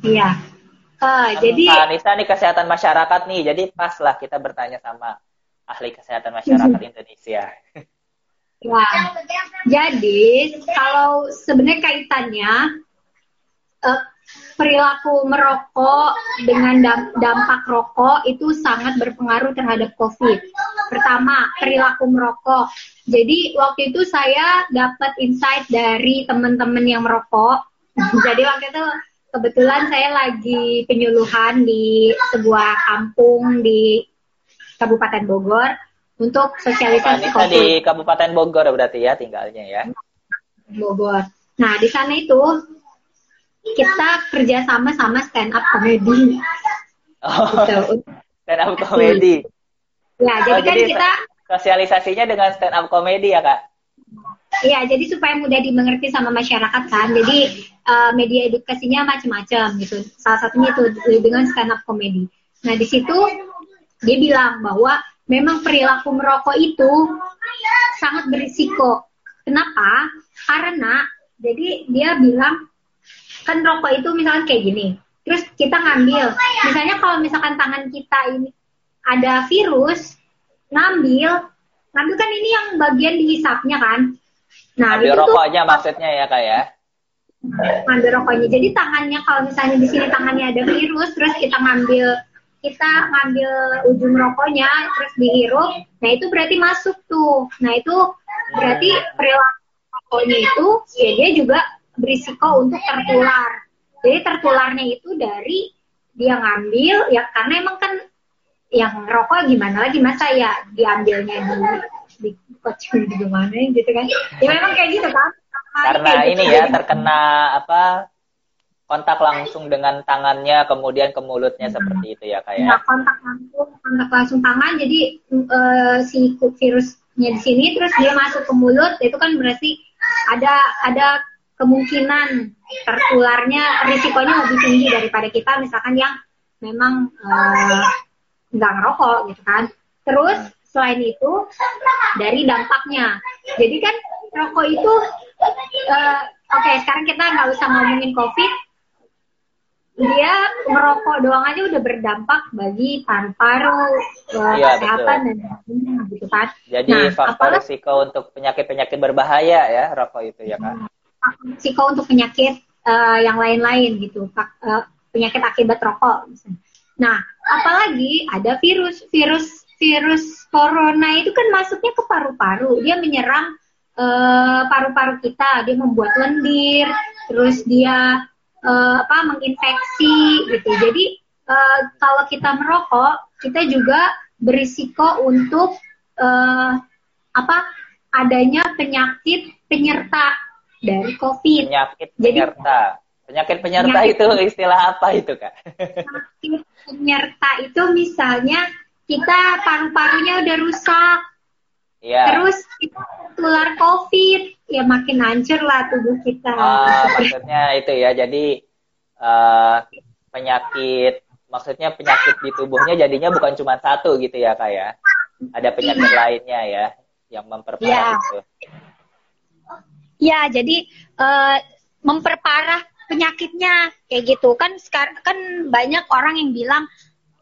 S2: Iya. Uh, jadi
S1: Anissa nih kesehatan masyarakat nih, jadi pas lah kita bertanya sama ahli kesehatan masyarakat Indonesia.
S2: Ya, jadi kalau sebenarnya kaitannya uh, perilaku merokok dengan dampak rokok itu sangat berpengaruh terhadap COVID. Pertama, perilaku merokok. Jadi waktu itu saya dapat insight dari teman-teman yang merokok. <laughs> Jadi waktu itu kebetulan saya lagi penyuluhan di sebuah kampung di Kabupaten Bogor untuk sosialisasi
S1: COVID. di Kabupaten Bogor berarti ya tinggalnya ya.
S2: Bogor. Nah di sana itu kita kerja sama sama stand up comedy.
S1: Oh, gitu. stand up comedy.
S2: Ya, oh, jadi kan jadi kita
S1: sosialisasinya dengan stand up comedy ya kak?
S2: Iya, jadi supaya mudah dimengerti sama masyarakat kan. Jadi uh, media edukasinya macam-macam gitu. Salah satunya itu dengan stand up comedy. Nah di situ dia bilang bahwa memang perilaku merokok itu sangat berisiko. Kenapa? Karena jadi dia bilang kan rokok itu misalkan kayak gini terus kita ngambil misalnya kalau misalkan tangan kita ini ada virus ngambil ngambil kan ini yang bagian dihisapnya kan
S1: nah ambil itu rokoknya tuh, maksudnya ya kak ya?
S2: Ngambil rokoknya. Jadi tangannya kalau misalnya di sini tangannya ada virus terus kita ngambil kita ngambil ujung rokoknya terus dihirup nah itu berarti masuk tuh. Nah itu berarti perilaku rokoknya itu ya dia juga berisiko untuk tertular. Jadi tertularnya itu dari dia ngambil ya karena emang kan yang rokok gimana lagi masa ya diambilnya di di kocok di mana gitu kan ya memang kayak gitu kan
S1: karena kayak ini gitu. ya terkena apa kontak langsung dengan tangannya kemudian ke mulutnya nah, seperti itu ya kayak ya?
S2: nah, kontak langsung kontak langsung tangan jadi uh, si virusnya di sini terus dia masuk ke mulut itu kan berarti ada ada kemungkinan tertularnya risikonya lebih tinggi daripada kita misalkan yang memang uh, nggak ngerokok gitu kan. Terus selain itu dari dampaknya, jadi kan rokok itu uh, oke okay, sekarang kita nggak usah ngomongin covid, dia merokok doang aja udah berdampak bagi paru-paru, uh, iya, kesehatan betul. dan gitu kan.
S1: Jadi nah, faktor risiko untuk penyakit-penyakit berbahaya ya rokok itu ya kan
S2: risiko untuk penyakit uh, yang lain-lain gitu, uh, penyakit akibat rokok. Misalnya. Nah, apalagi ada virus, virus, virus corona itu kan masuknya ke paru-paru, dia menyerang uh, paru-paru kita, dia membuat lendir, terus dia uh, apa menginfeksi gitu. Jadi uh, kalau kita merokok, kita juga berisiko untuk uh, apa adanya penyakit penyerta dari COVID.
S1: Penyakit penyerta. penyakit penyerta penyakit, itu istilah apa itu kak?
S2: Penyakit penyerta itu misalnya kita paru-parunya udah rusak. Ya. Terus kita tertular COVID, ya makin hancur lah tubuh kita.
S1: Ah, maksudnya itu ya, jadi uh, penyakit, maksudnya penyakit di tubuhnya jadinya bukan cuma satu gitu ya kak ya? Ada penyakit iya. lainnya ya yang memperparah ya. itu.
S2: Ya, jadi uh, memperparah penyakitnya kayak gitu kan sekarang kan banyak orang yang bilang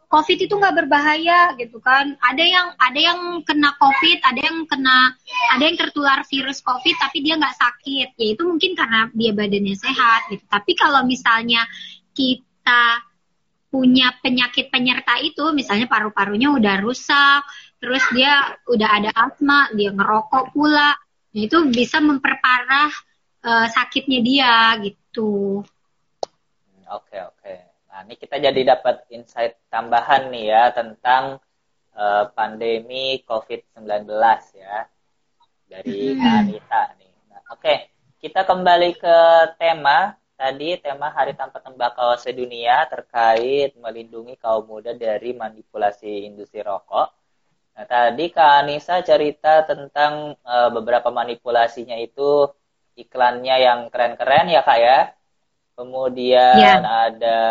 S2: COVID itu nggak berbahaya gitu kan. Ada yang ada yang kena COVID, ada yang kena ada yang tertular virus COVID tapi dia nggak sakit. Ya itu mungkin karena dia badannya sehat gitu. Tapi kalau misalnya kita punya penyakit penyerta itu, misalnya paru-parunya udah rusak, terus dia udah ada asma, dia ngerokok pula, Nah, itu bisa memperparah uh, sakitnya dia gitu.
S1: Oke oke. Nah ini kita jadi dapat insight tambahan nih ya tentang uh, pandemi COVID-19 ya dari hmm. Anita nih. Nah, oke kita kembali ke tema tadi tema Hari Tanpa Tembakau Sedunia terkait melindungi kaum muda dari manipulasi industri rokok. Nah, tadi Kak Anissa cerita tentang uh, beberapa manipulasinya itu iklannya yang keren-keren ya Kak ya. Kemudian yeah. ada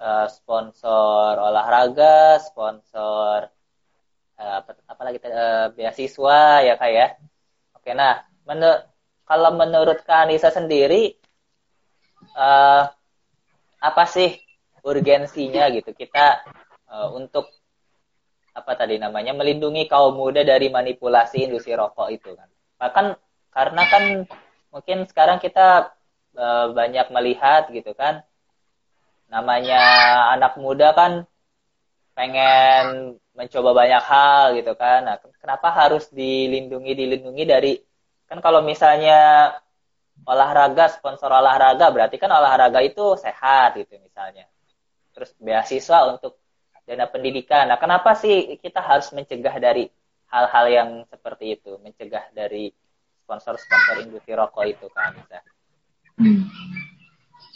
S1: uh, sponsor olahraga, sponsor uh, apa, apa lagi uh, beasiswa ya Kak ya. Oke, nah menur kalau menurut Kak Anissa sendiri uh, apa sih urgensinya gitu kita uh, untuk apa tadi namanya melindungi kaum muda dari manipulasi industri rokok itu kan. Bahkan karena kan mungkin sekarang kita e, banyak melihat gitu kan namanya anak muda kan pengen mencoba banyak hal gitu kan. Nah, kenapa harus dilindungi dilindungi dari kan kalau misalnya olahraga sponsor olahraga berarti kan olahraga itu sehat gitu misalnya. Terus beasiswa untuk dana pendidikan. Nah, kenapa sih kita harus mencegah dari hal-hal yang seperti itu, mencegah dari sponsor-sponsor industri rokok itu, Kak Anissa? Hmm.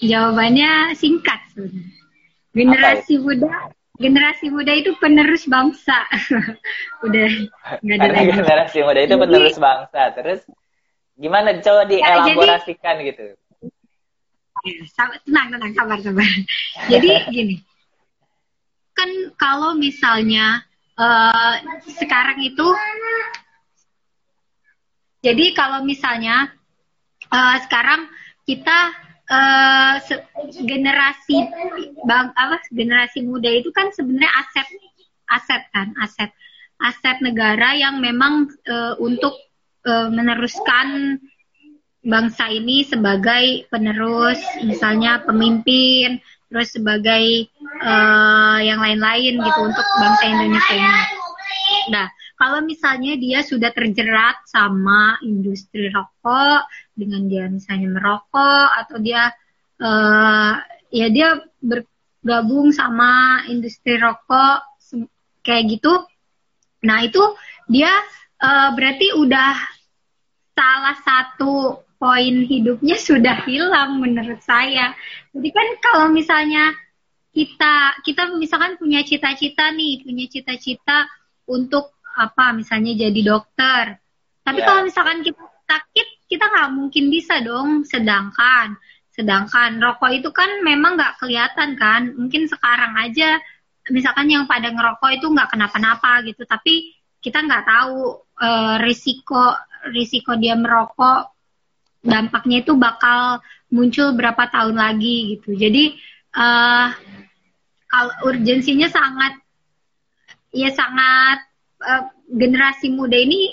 S2: Jawabannya singkat sebenarnya. Generasi muda, generasi muda itu penerus bangsa. <laughs> Udah
S1: nggak ada lagi. Generasi muda itu jadi, penerus bangsa. Terus gimana coba dielaborasikan ya, gitu?
S2: Tenang, tenang, sabar, sabar. <laughs> Jadi gini, kan kalau misalnya uh, sekarang itu jadi kalau misalnya uh, sekarang kita uh, generasi bang apa generasi muda itu kan sebenarnya aset aset kan aset aset negara yang memang uh, untuk uh, meneruskan bangsa ini sebagai penerus misalnya pemimpin terus sebagai uh, yang lain-lain gitu untuk bangsa Indonesia ini. Nah, kalau misalnya dia sudah terjerat sama industri rokok dengan dia misalnya merokok atau dia uh, ya dia bergabung sama industri rokok kayak gitu nah itu dia uh, berarti udah salah satu poin hidupnya sudah hilang menurut saya. Jadi kan kalau misalnya kita kita misalkan punya cita-cita nih punya cita-cita untuk apa misalnya jadi dokter. Tapi yeah. kalau misalkan kita sakit, kita nggak mungkin bisa dong. Sedangkan sedangkan rokok itu kan memang nggak kelihatan kan. Mungkin sekarang aja misalkan yang pada ngerokok itu nggak kenapa-napa gitu. Tapi kita nggak tahu uh, risiko risiko dia merokok dampaknya itu bakal muncul berapa tahun lagi gitu. Jadi uh, kalau urgensinya sangat ya sangat uh, generasi muda ini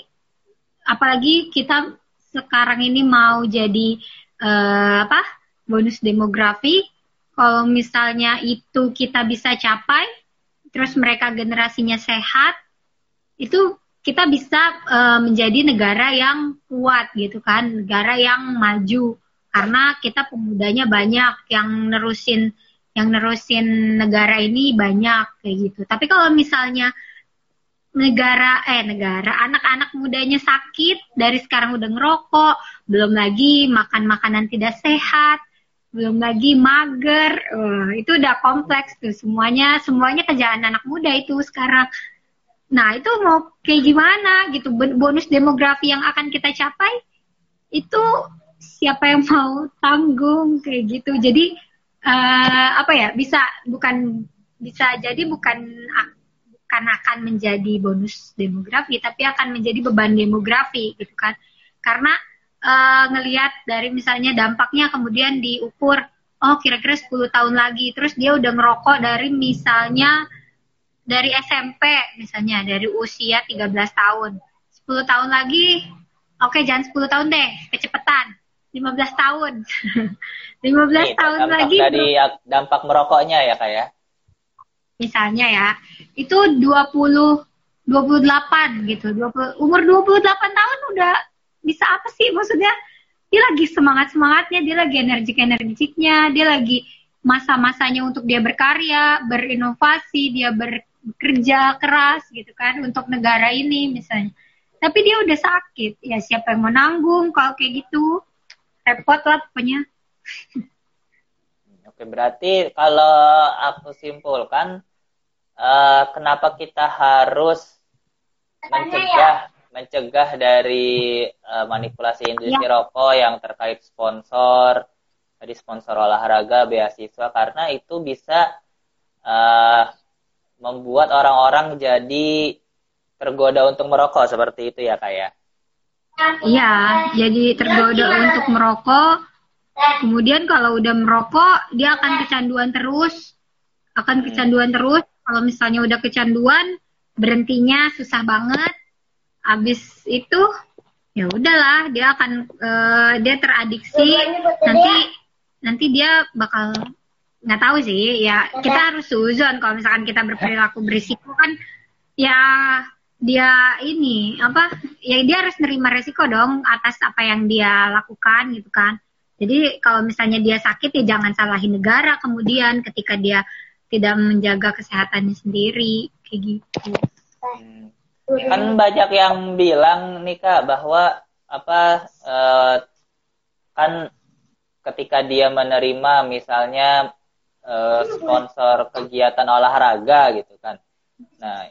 S2: apalagi kita sekarang ini mau jadi uh, apa bonus demografi. Kalau misalnya itu kita bisa capai terus mereka generasinya sehat itu kita bisa uh, menjadi negara yang kuat gitu kan negara yang maju. Karena kita pemudanya banyak yang nerusin yang nerusin negara ini banyak kayak gitu. Tapi kalau misalnya negara eh negara. Anak-anak mudanya sakit dari sekarang udah ngerokok belum lagi makan makanan tidak sehat belum lagi mager. Uh, itu udah kompleks tuh. Semuanya semuanya kerjaan anak muda itu sekarang. Nah itu mau kayak gimana gitu? Bonus demografi yang akan kita capai itu siapa yang mau tanggung kayak gitu. Jadi uh, apa ya bisa bukan bisa jadi bukan bukan akan menjadi bonus demografi tapi akan menjadi beban demografi gitu kan. Karena uh, ngelihat dari misalnya dampaknya kemudian diukur oh kira-kira 10 tahun lagi terus dia udah ngerokok dari misalnya dari SMP misalnya dari usia 13 tahun. 10 tahun lagi oke okay, jangan 10 tahun deh kecepatan 15 tahun. <laughs> 15 Nih, tahun lagi
S1: dari dampak merokoknya ya kayak ya?
S2: Misalnya ya itu 20 28 gitu 20 umur 28 tahun udah bisa apa sih? Maksudnya dia lagi semangat semangatnya dia lagi energik energiknya dia lagi masa-masanya untuk dia berkarya berinovasi dia bekerja keras gitu kan untuk negara ini misalnya. Tapi dia udah sakit ya siapa yang mau nanggung kalau kayak gitu? Repot lah pokoknya. <laughs>
S1: Oke, berarti kalau aku simpulkan uh, kenapa kita harus mencegah ya? mencegah dari uh, manipulasi industri ya. rokok yang terkait sponsor dari sponsor olahraga beasiswa karena itu bisa uh, membuat orang-orang jadi tergoda untuk merokok seperti itu ya kak ya
S2: Iya, jadi tergoda untuk merokok. Kemudian kalau udah merokok, dia akan kecanduan terus, akan kecanduan terus kalau misalnya udah kecanduan berhentinya susah banget. Habis itu ya udahlah dia akan uh, dia teradiksi. Nanti nanti dia bakal nggak tahu sih. Ya kita harus suzon. Kalau misalkan kita berperilaku berisiko kan ya dia ini apa ya dia harus nerima resiko dong atas apa yang dia lakukan gitu kan. Jadi kalau misalnya dia sakit ya jangan salahin negara kemudian. Ketika dia tidak menjaga kesehatannya sendiri kayak gitu. Hmm.
S1: Kan banyak yang bilang nih kak bahwa apa uh, kan ketika dia menerima misalnya uh, sponsor kegiatan olahraga gitu kan. Nah,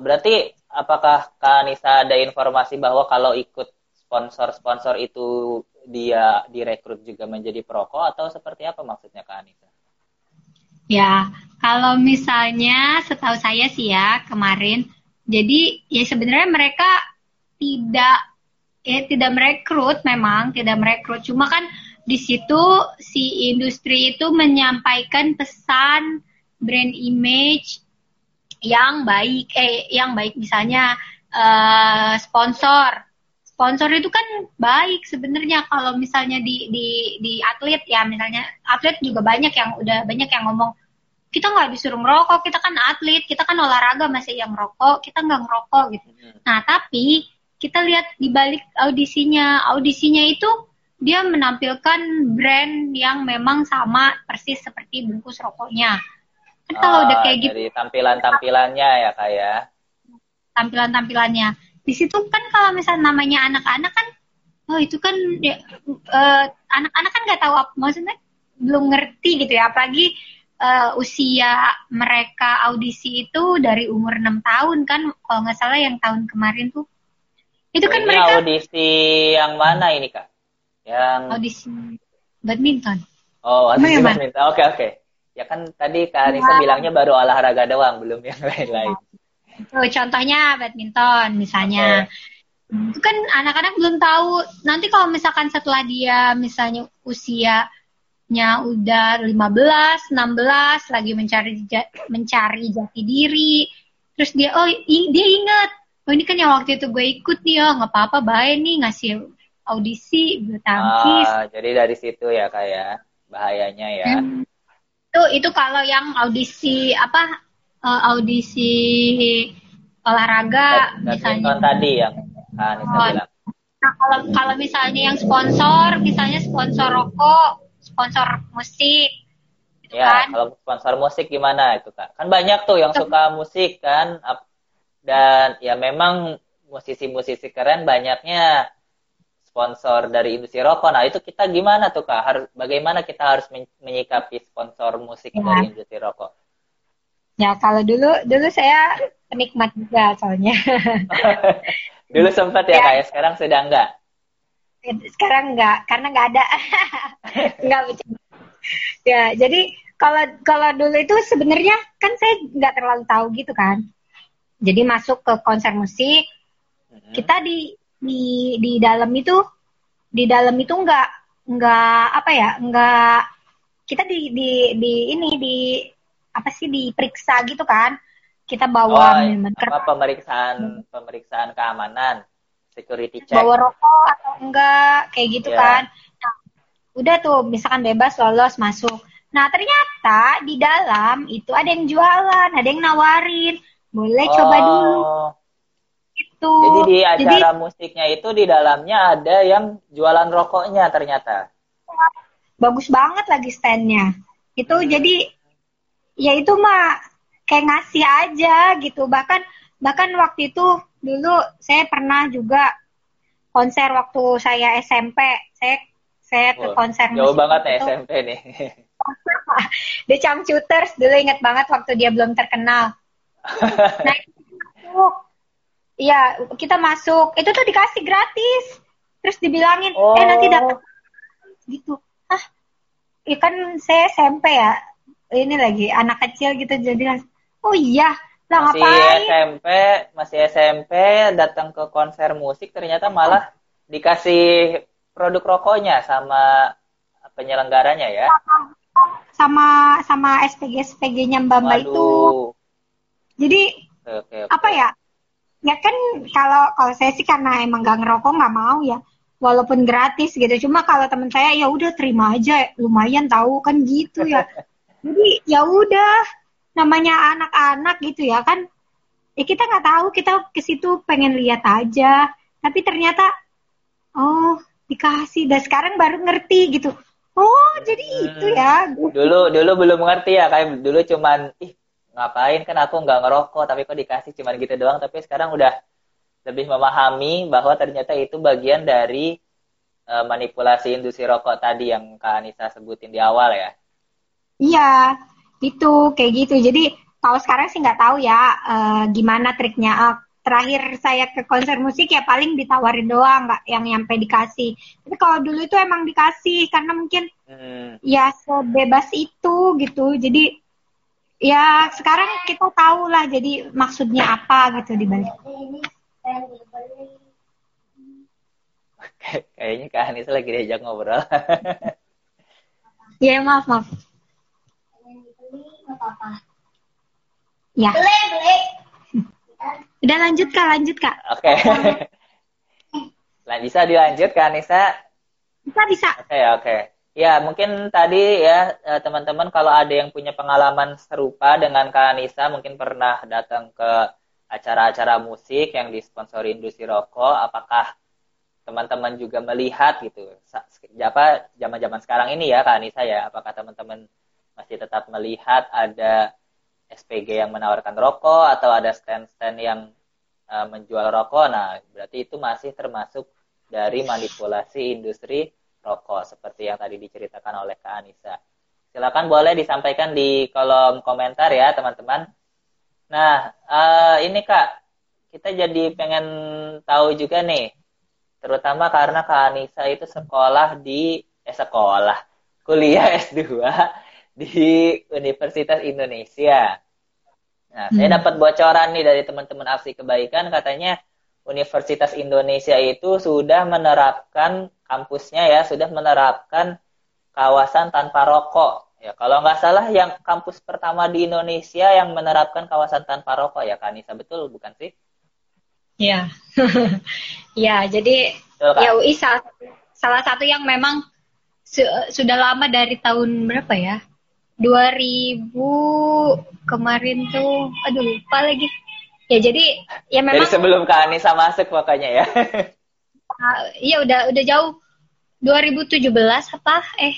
S1: berarti apakah Kak Anissa ada informasi bahwa kalau ikut sponsor-sponsor itu dia direkrut juga menjadi perokok atau seperti apa maksudnya Kak Anissa?
S2: Ya, kalau misalnya setahu saya sih ya kemarin, jadi ya sebenarnya mereka tidak ya tidak merekrut memang tidak merekrut, cuma kan di situ si industri itu menyampaikan pesan brand image yang baik eh yang baik. Misalnya uh, sponsor sponsor itu kan baik sebenarnya kalau misalnya di di di atlet ya misalnya atlet juga banyak yang udah banyak yang ngomong kita nggak disuruh merokok kita kan atlet kita kan olahraga masih yang merokok kita nggak ngerokok gitu hmm. nah tapi kita lihat di balik audisinya audisinya itu dia menampilkan brand yang memang sama persis seperti bungkus rokoknya
S1: Kan kalau udah kayak gitu. Dari tampilan-tampilannya ya kak ya.
S2: Tampilan-tampilannya. Di situ kan kalau misalnya namanya anak-anak kan, oh itu kan ya, uh, anak-anak kan nggak tahu apa maksudnya belum ngerti gitu ya, apalagi uh, usia mereka audisi itu dari umur 6 tahun kan, kalau nggak salah yang tahun kemarin tuh.
S1: Itu kan ini mereka audisi yang mana ini kak?
S2: Yang audisi badminton.
S1: Oh, audisi badminton. Oke oke. Okay. Ya kan tadi Kak Anissa ya. bilangnya baru olahraga doang, belum yang lain-lain.
S2: Oh, contohnya badminton misalnya. Okay. Itu kan anak-anak belum tahu. Nanti kalau misalkan setelah dia misalnya usianya udah 15, 16 lagi mencari mencari jati diri. Terus dia oh dia ingat, oh ini kan yang waktu itu gue ikut nih, oh nggak apa-apa, baik nih ngasih audisi bulu tangkis.
S1: Ah, jadi dari situ ya kayak ya, bahayanya ya. Hmm
S2: itu itu kalau yang audisi apa uh, audisi olahraga
S1: misalnya tadi yang Anissa oh, bilang.
S2: Nah kalau kalau misalnya yang sponsor misalnya sponsor rokok, sponsor musik.
S1: Gitu ya, kan? kalau sponsor musik gimana itu kak? Kan banyak tuh yang suka musik kan, dan ya memang musisi-musisi keren banyaknya sponsor dari industri rokok. Nah, itu kita gimana tuh Kak? Harus bagaimana kita harus menyikapi sponsor musik ya. dari industri rokok?
S2: Ya, kalau dulu dulu saya penikmat juga soalnya. <laughs>
S1: dulu sempat ya, ya Kak ya, sekarang sudah enggak?
S2: Sekarang enggak, karena enggak ada. <laughs> enggak Ya, jadi kalau kalau dulu itu sebenarnya kan saya nggak terlalu tahu gitu kan. Jadi masuk ke konser musik, mm-hmm. kita di di di dalam itu di dalam itu nggak nggak apa ya nggak kita di di di ini di apa sih diperiksa gitu kan kita bawa
S1: oh, apa pemeriksaan pemeriksaan keamanan security check
S2: bawa rokok atau enggak kayak gitu yeah. kan nah, udah tuh misalkan bebas lolos masuk nah ternyata di dalam itu ada yang jualan ada yang nawarin boleh oh. coba dulu
S1: gitu. Jadi di acara Jadi, musiknya itu di dalamnya ada yang jualan rokoknya ternyata.
S2: Bagus banget lagi standnya. Itu hmm. jadi ya itu mah kayak ngasih aja gitu. Bahkan bahkan waktu itu dulu saya pernah juga konser waktu saya SMP. Saya saya ke konser
S1: oh, Jauh banget nih SMP <laughs> nih.
S2: The Changcuters dulu inget banget waktu dia belum terkenal. <laughs> nah itu Iya, kita masuk. Itu tuh dikasih gratis. Terus dibilangin, oh. eh nanti dapat gitu. Ah, ya kan saya SMP ya. Ini lagi anak kecil gitu jadi oh iya, lah
S1: masih ngapain? SMP, masih SMP datang ke konser musik ternyata malah dikasih produk rokoknya sama penyelenggaranya ya.
S2: Sama sama SPG SPG-nya Mbak Mbak itu. Jadi okay, okay. apa ya? ya kan kalau kalau saya sih karena emang gak ngerokok nggak mau ya walaupun gratis gitu cuma kalau teman saya ya udah terima aja lumayan tahu kan gitu ya <laughs> jadi ya udah namanya anak-anak gitu ya kan? Ya kita nggak tahu kita ke situ pengen lihat aja. Tapi ternyata oh dikasih. Dan sekarang baru ngerti gitu. Oh jadi hmm. itu ya.
S1: Dulu dulu belum ngerti ya kayak dulu cuman ih ngapain kan aku nggak ngerokok tapi kok dikasih cuman gitu doang. Tapi sekarang udah lebih memahami bahwa ternyata itu bagian dari uh, manipulasi industri rokok tadi yang Kak Anissa sebutin di awal ya.
S2: Iya, itu kayak gitu. Jadi kalau sekarang sih nggak tahu ya uh, gimana triknya. Uh, terakhir saya ke konser musik ya paling ditawarin doang nggak yang nyampe dikasih. Tapi kalau dulu itu emang dikasih karena mungkin hmm. ya sebebas itu gitu. Jadi ya sekarang kita tahu lah jadi maksudnya apa gitu di balik. <laughs>
S1: Kayaknya Kak Anissa lagi diajak ngobrol. <laughs>
S2: Iya, maaf, maaf. Ya. Udah lanjut Kak, lanjut Kak.
S1: Oke. Okay. bisa dilanjut Kak Anissa?
S2: Bisa, bisa.
S1: Oke, okay, oke. Okay. Ya, mungkin tadi ya eh, teman-teman kalau ada yang punya pengalaman serupa dengan Kak Anissa, mungkin pernah datang ke acara-acara musik yang disponsori industri rokok, apakah teman-teman juga melihat gitu apa zaman-zaman sekarang ini ya Kak Anissa ya apakah teman-teman masih tetap melihat ada SPG yang menawarkan rokok atau ada stand-stand yang uh, menjual rokok. Nah berarti itu masih termasuk dari manipulasi industri rokok seperti yang tadi diceritakan oleh Kak Anissa. Silakan boleh disampaikan di kolom komentar ya teman-teman. Nah uh, ini Kak kita jadi pengen tahu juga nih terutama karena Kak Anissa itu sekolah di eh sekolah kuliah S2 di Universitas Indonesia. Nah, hmm. saya dapat bocoran nih dari teman-teman aksi kebaikan katanya Universitas Indonesia itu sudah menerapkan kampusnya ya, sudah menerapkan kawasan tanpa rokok. Ya, kalau nggak salah yang kampus pertama di Indonesia yang menerapkan kawasan tanpa rokok ya, Kanisa betul bukan sih?
S2: Ya, <laughs> ya jadi Betul, ya UI salah, salah satu yang memang su sudah lama dari tahun berapa ya? 2000 kemarin tuh, aduh lupa lagi. Ya jadi ya memang.
S1: Jadi sebelum Kak Anissa masuk makanya ya.
S2: Iya uh, udah udah jauh. 2017 apa? Eh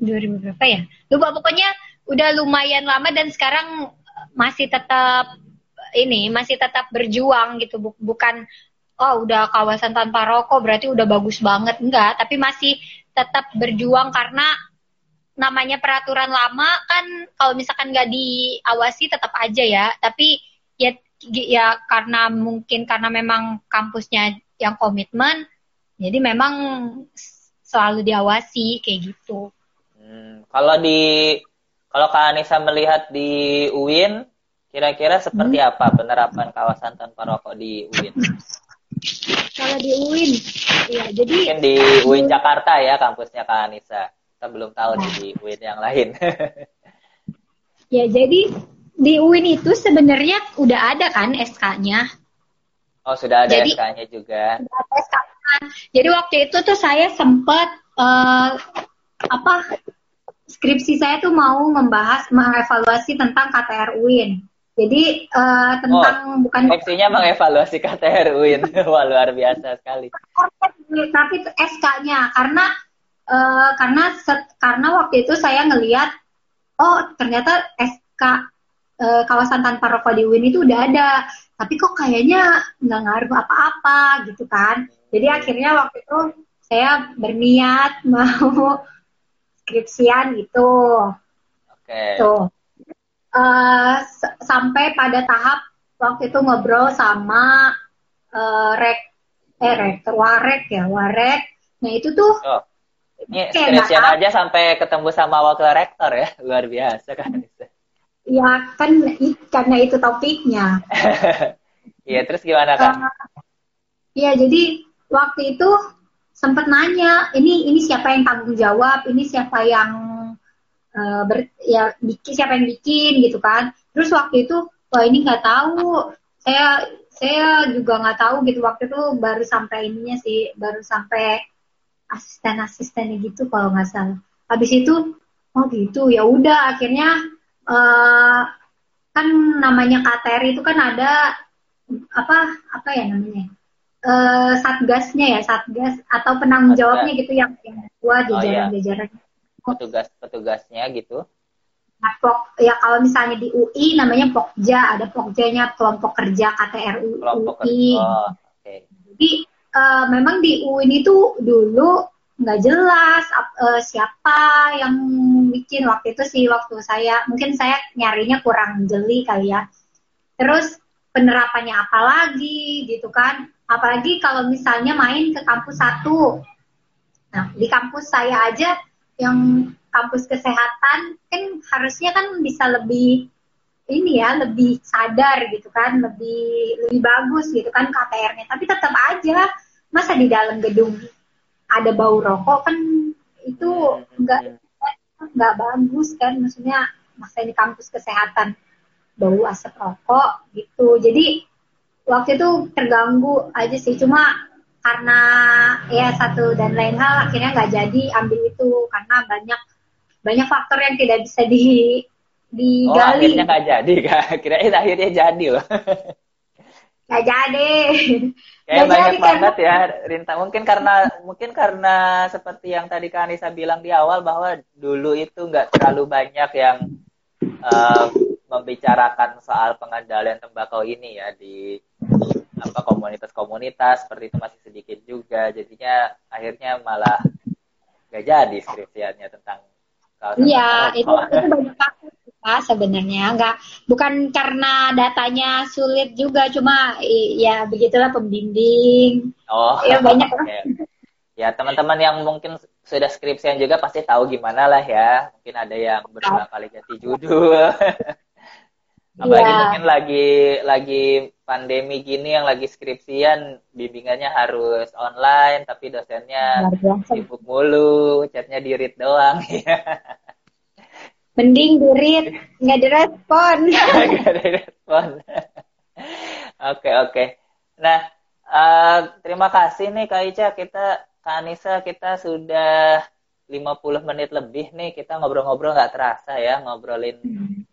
S2: 2000 berapa ya? Lupa pokoknya udah lumayan lama dan sekarang masih tetap ini masih tetap berjuang gitu bukan oh udah kawasan tanpa rokok berarti udah bagus banget enggak tapi masih tetap berjuang karena namanya peraturan lama kan kalau misalkan nggak diawasi tetap aja ya tapi ya ya karena mungkin karena memang kampusnya yang komitmen jadi memang selalu diawasi kayak gitu.
S1: Hmm, kalau di kalau Kak Anissa melihat di UIN Kira-kira seperti hmm. apa penerapan kawasan tanpa rokok di UIN?
S2: Kalau di UIN, ya jadi
S1: mungkin di UIN Jakarta ya kampusnya Kak Anissa. Kita belum tahu nah. di UIN yang lain. <laughs>
S2: ya jadi di UIN itu sebenarnya udah ada kan SK-nya.
S1: Oh sudah ada SK-nya juga. Sudah ada SK -nya.
S2: Jadi waktu itu tuh saya sempat uh, apa skripsi saya tuh mau membahas mengevaluasi tentang KTR UIN. Jadi uh, tentang
S1: oh, bukan Fungsinya mengevaluasi KTR UIN. <laughs> Wah, luar biasa sekali.
S2: Tapi SK-nya karena uh, karena set, karena waktu itu saya ngelihat oh ternyata SK uh, eh, kawasan tanpa rokok di UIN itu udah ada. Tapi kok kayaknya nggak ngaruh apa-apa gitu kan. Jadi akhirnya waktu itu saya berniat <laughs> mau skripsian gitu. Okay. Tuh uh, sampai pada tahap waktu itu ngobrol sama uh, rek eh rektor warek ya warek nah itu tuh oh.
S1: Ini skripsian aja sampai ketemu sama wakil rektor ya. <laughs> Luar biasa kan.
S2: Ya kan karena itu topiknya. <laughs>
S1: Iya terus gimana kan uh,
S2: ya jadi waktu itu sempat nanya ini ini siapa yang tanggung jawab? Ini siapa yang uh, ber, ya bikin siapa yang bikin? Gitu kan. Terus waktu itu wah ini nggak tahu. Saya saya juga nggak tahu gitu. Waktu itu baru sampai ininya sih baru sampai asisten asistennya gitu kalau nggak salah habis itu oh gitu ya udah akhirnya uh, kan namanya KTR itu kan ada apa apa ya namanya uh, satgasnya ya satgas atau penanggung jawabnya gitu yang yang tua jajaran-jajaran oh, iya
S1: petugas-petugasnya gitu?
S2: Nah, pok, ya kalau misalnya di UI namanya Pokja, ada Pokjanya kelompok kerja kelompok UI. Kerja. Oh, okay. Jadi uh, memang di UI itu dulu nggak jelas uh, siapa yang bikin waktu itu sih waktu saya mungkin saya nyarinya kurang jeli kali ya. Terus penerapannya apa lagi gitu kan? Apalagi kalau misalnya main ke kampus satu. Nah, di kampus saya aja yang kampus kesehatan kan harusnya kan bisa lebih ini ya lebih sadar gitu kan lebih lebih bagus gitu kan KTR-nya tapi tetap aja masa di dalam gedung ada bau rokok kan itu enggak nggak bagus kan maksudnya masa ini kampus kesehatan bau asap rokok gitu. Jadi waktu itu terganggu aja sih. Cuma karena ya satu dan lain hal akhirnya nggak jadi ambil itu. Karena banyak banyak faktor yang tidak bisa di digali. Oh,
S1: akhirnya nggak jadi kak. <laughs> Kirain akhirnya jadi loh. <laughs>
S2: Nggak jadi. <laughs>
S1: Kayak banyak jadi, banget kan? ya, Rinta. Mungkin karena mungkin karena seperti yang tadi Kak Anissa bilang di awal bahwa dulu itu nggak terlalu banyak yang uh, membicarakan soal pengendalian tembakau ini ya di apa komunitas-komunitas seperti itu masih sedikit juga. Jadinya akhirnya malah nggak jadi skripsiannya tentang
S2: Iya, itu, itu banyak faktor apa sebenarnya. Nggak bukan karena datanya sulit juga cuma ya begitulah pembimbing.
S1: Oh ya banyak okay. ya teman-teman yang mungkin sudah skripsian juga pasti tahu gimana lah ya. Mungkin ada yang berulang kali ganti judul. <laughs> Apalagi ya. mungkin lagi lagi pandemi gini yang lagi skripsian bimbingannya harus online tapi dosennya sibuk mulu chatnya di read doang. ya <laughs>
S2: Mending durit, nggak direspon. <laughs>
S1: nggak direspon. Oke, oke. Nah, uh, terima kasih nih Kak Ica. Kita, Kak Anissa, kita sudah 50 menit lebih nih. Kita ngobrol-ngobrol nggak terasa ya, ngobrolin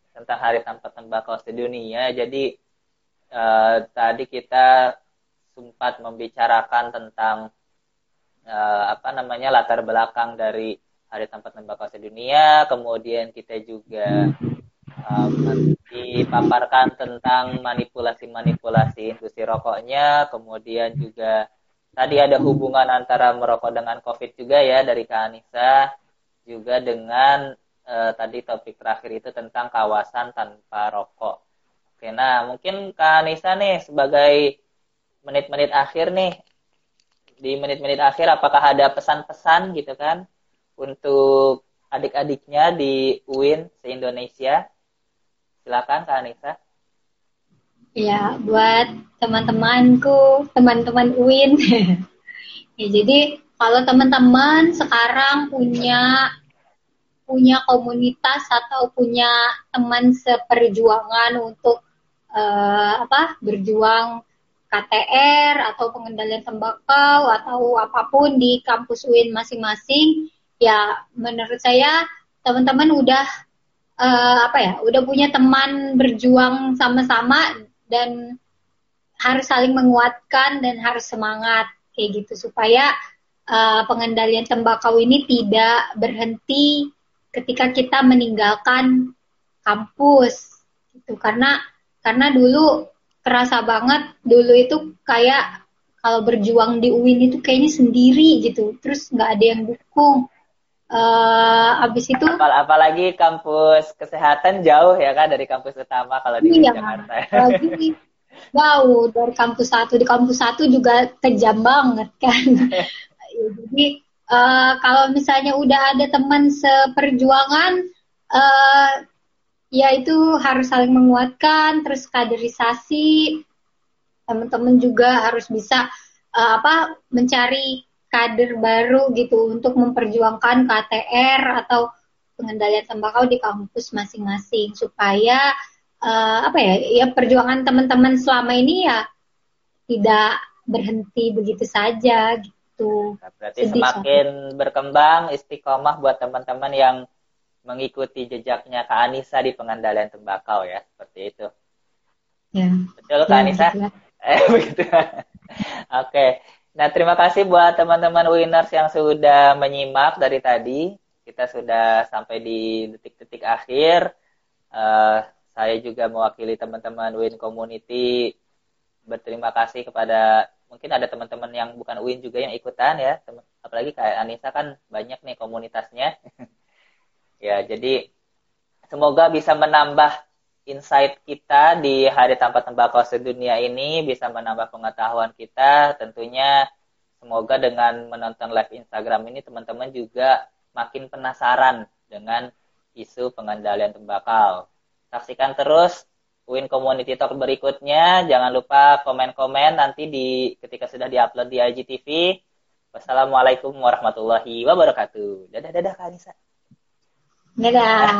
S1: tentang Hari Tanpa Tembakau Sedunia. Jadi, uh, tadi kita sempat membicarakan tentang uh, apa namanya latar belakang dari Hari Tanpa Tembakau Sedunia, kemudian kita juga um, dipaparkan tentang manipulasi-manipulasi industri rokoknya, kemudian juga tadi ada hubungan antara merokok dengan COVID juga ya dari Kak Anissa, juga dengan uh, tadi topik terakhir itu tentang kawasan tanpa rokok. Oke, nah mungkin Kak Anissa nih sebagai menit-menit akhir nih, di menit-menit akhir apakah ada pesan-pesan gitu kan untuk adik-adiknya di UIN se-Indonesia. Silakan Kak Anissa.
S2: Ya, buat teman-temanku, teman-teman UIN. <laughs> ya, jadi kalau teman-teman sekarang punya punya komunitas atau punya teman seperjuangan untuk uh, apa berjuang KTR atau pengendalian tembakau atau apa pun di kampus UIN masing-masing ya menurut saya teman-teman udah uh, apa ya udah punya teman berjuang sama-sama dan harus saling menguatkan dan harus semangat kayak gitu. Supaya uh, pengendalian tembakau ini tidak berhenti ketika kita meninggalkan kampus gitu. Karena karena dulu kerasa banget dulu itu kayak kalau berjuang di UIN itu kayaknya sendiri gitu. Terus nggak ada yang dukung uh, abis itu
S1: Apal apalagi kampus kesehatan jauh ya kan dari kampus utama kalau di iya, Jakarta. lagi <laughs>
S2: jauh dari kampus satu. Di kampus satu juga kejam banget kan. <laughs> Ya, jadi uh, kalau misalnya udah ada teman seperjuangan uh, ya itu harus saling menguatkan terus kaderisasi. Teman-teman juga harus bisa uh, apa mencari kader baru gitu untuk memperjuangkan KTR atau pengendalian tembakau di kampus masing-masing supaya uh, apa ya ya perjuangan teman-teman selama ini ya tidak berhenti begitu saja gitu.
S1: Berarti Sedih, semakin so. berkembang istiqomah buat teman-teman yang mengikuti jejaknya Kak Anissa di pengendalian tembakau ya seperti itu.
S2: Ya.
S1: Betul Kak ya, Anissa? <laughs> Eh begitu. Oke. Okay. Nah, terima kasih buat teman-teman winners yang sudah menyimak dari tadi. Kita sudah sampai di detik-detik akhir. Uh, saya juga mewakili teman-teman Win Community berterima kasih kepada mungkin ada teman-teman yang bukan Win juga yang ikutan ya. Apalagi kayak Anissa kan banyak nih komunitasnya. <laughs> ya, jadi semoga bisa menambah insight kita di Hari Tanpa Tembakau Sedunia ini bisa menambah pengetahuan kita. Tentunya semoga dengan menonton live Instagram ini teman-teman juga makin penasaran dengan isu pengendalian tembakau. Saksikan terus Win Community Talk berikutnya. Jangan lupa komen-komen nanti di ketika sudah diupload di IGTV. Wassalamualaikum warahmatullahi wabarakatuh. Dadah dadah Kak Anissa.
S2: Dadah.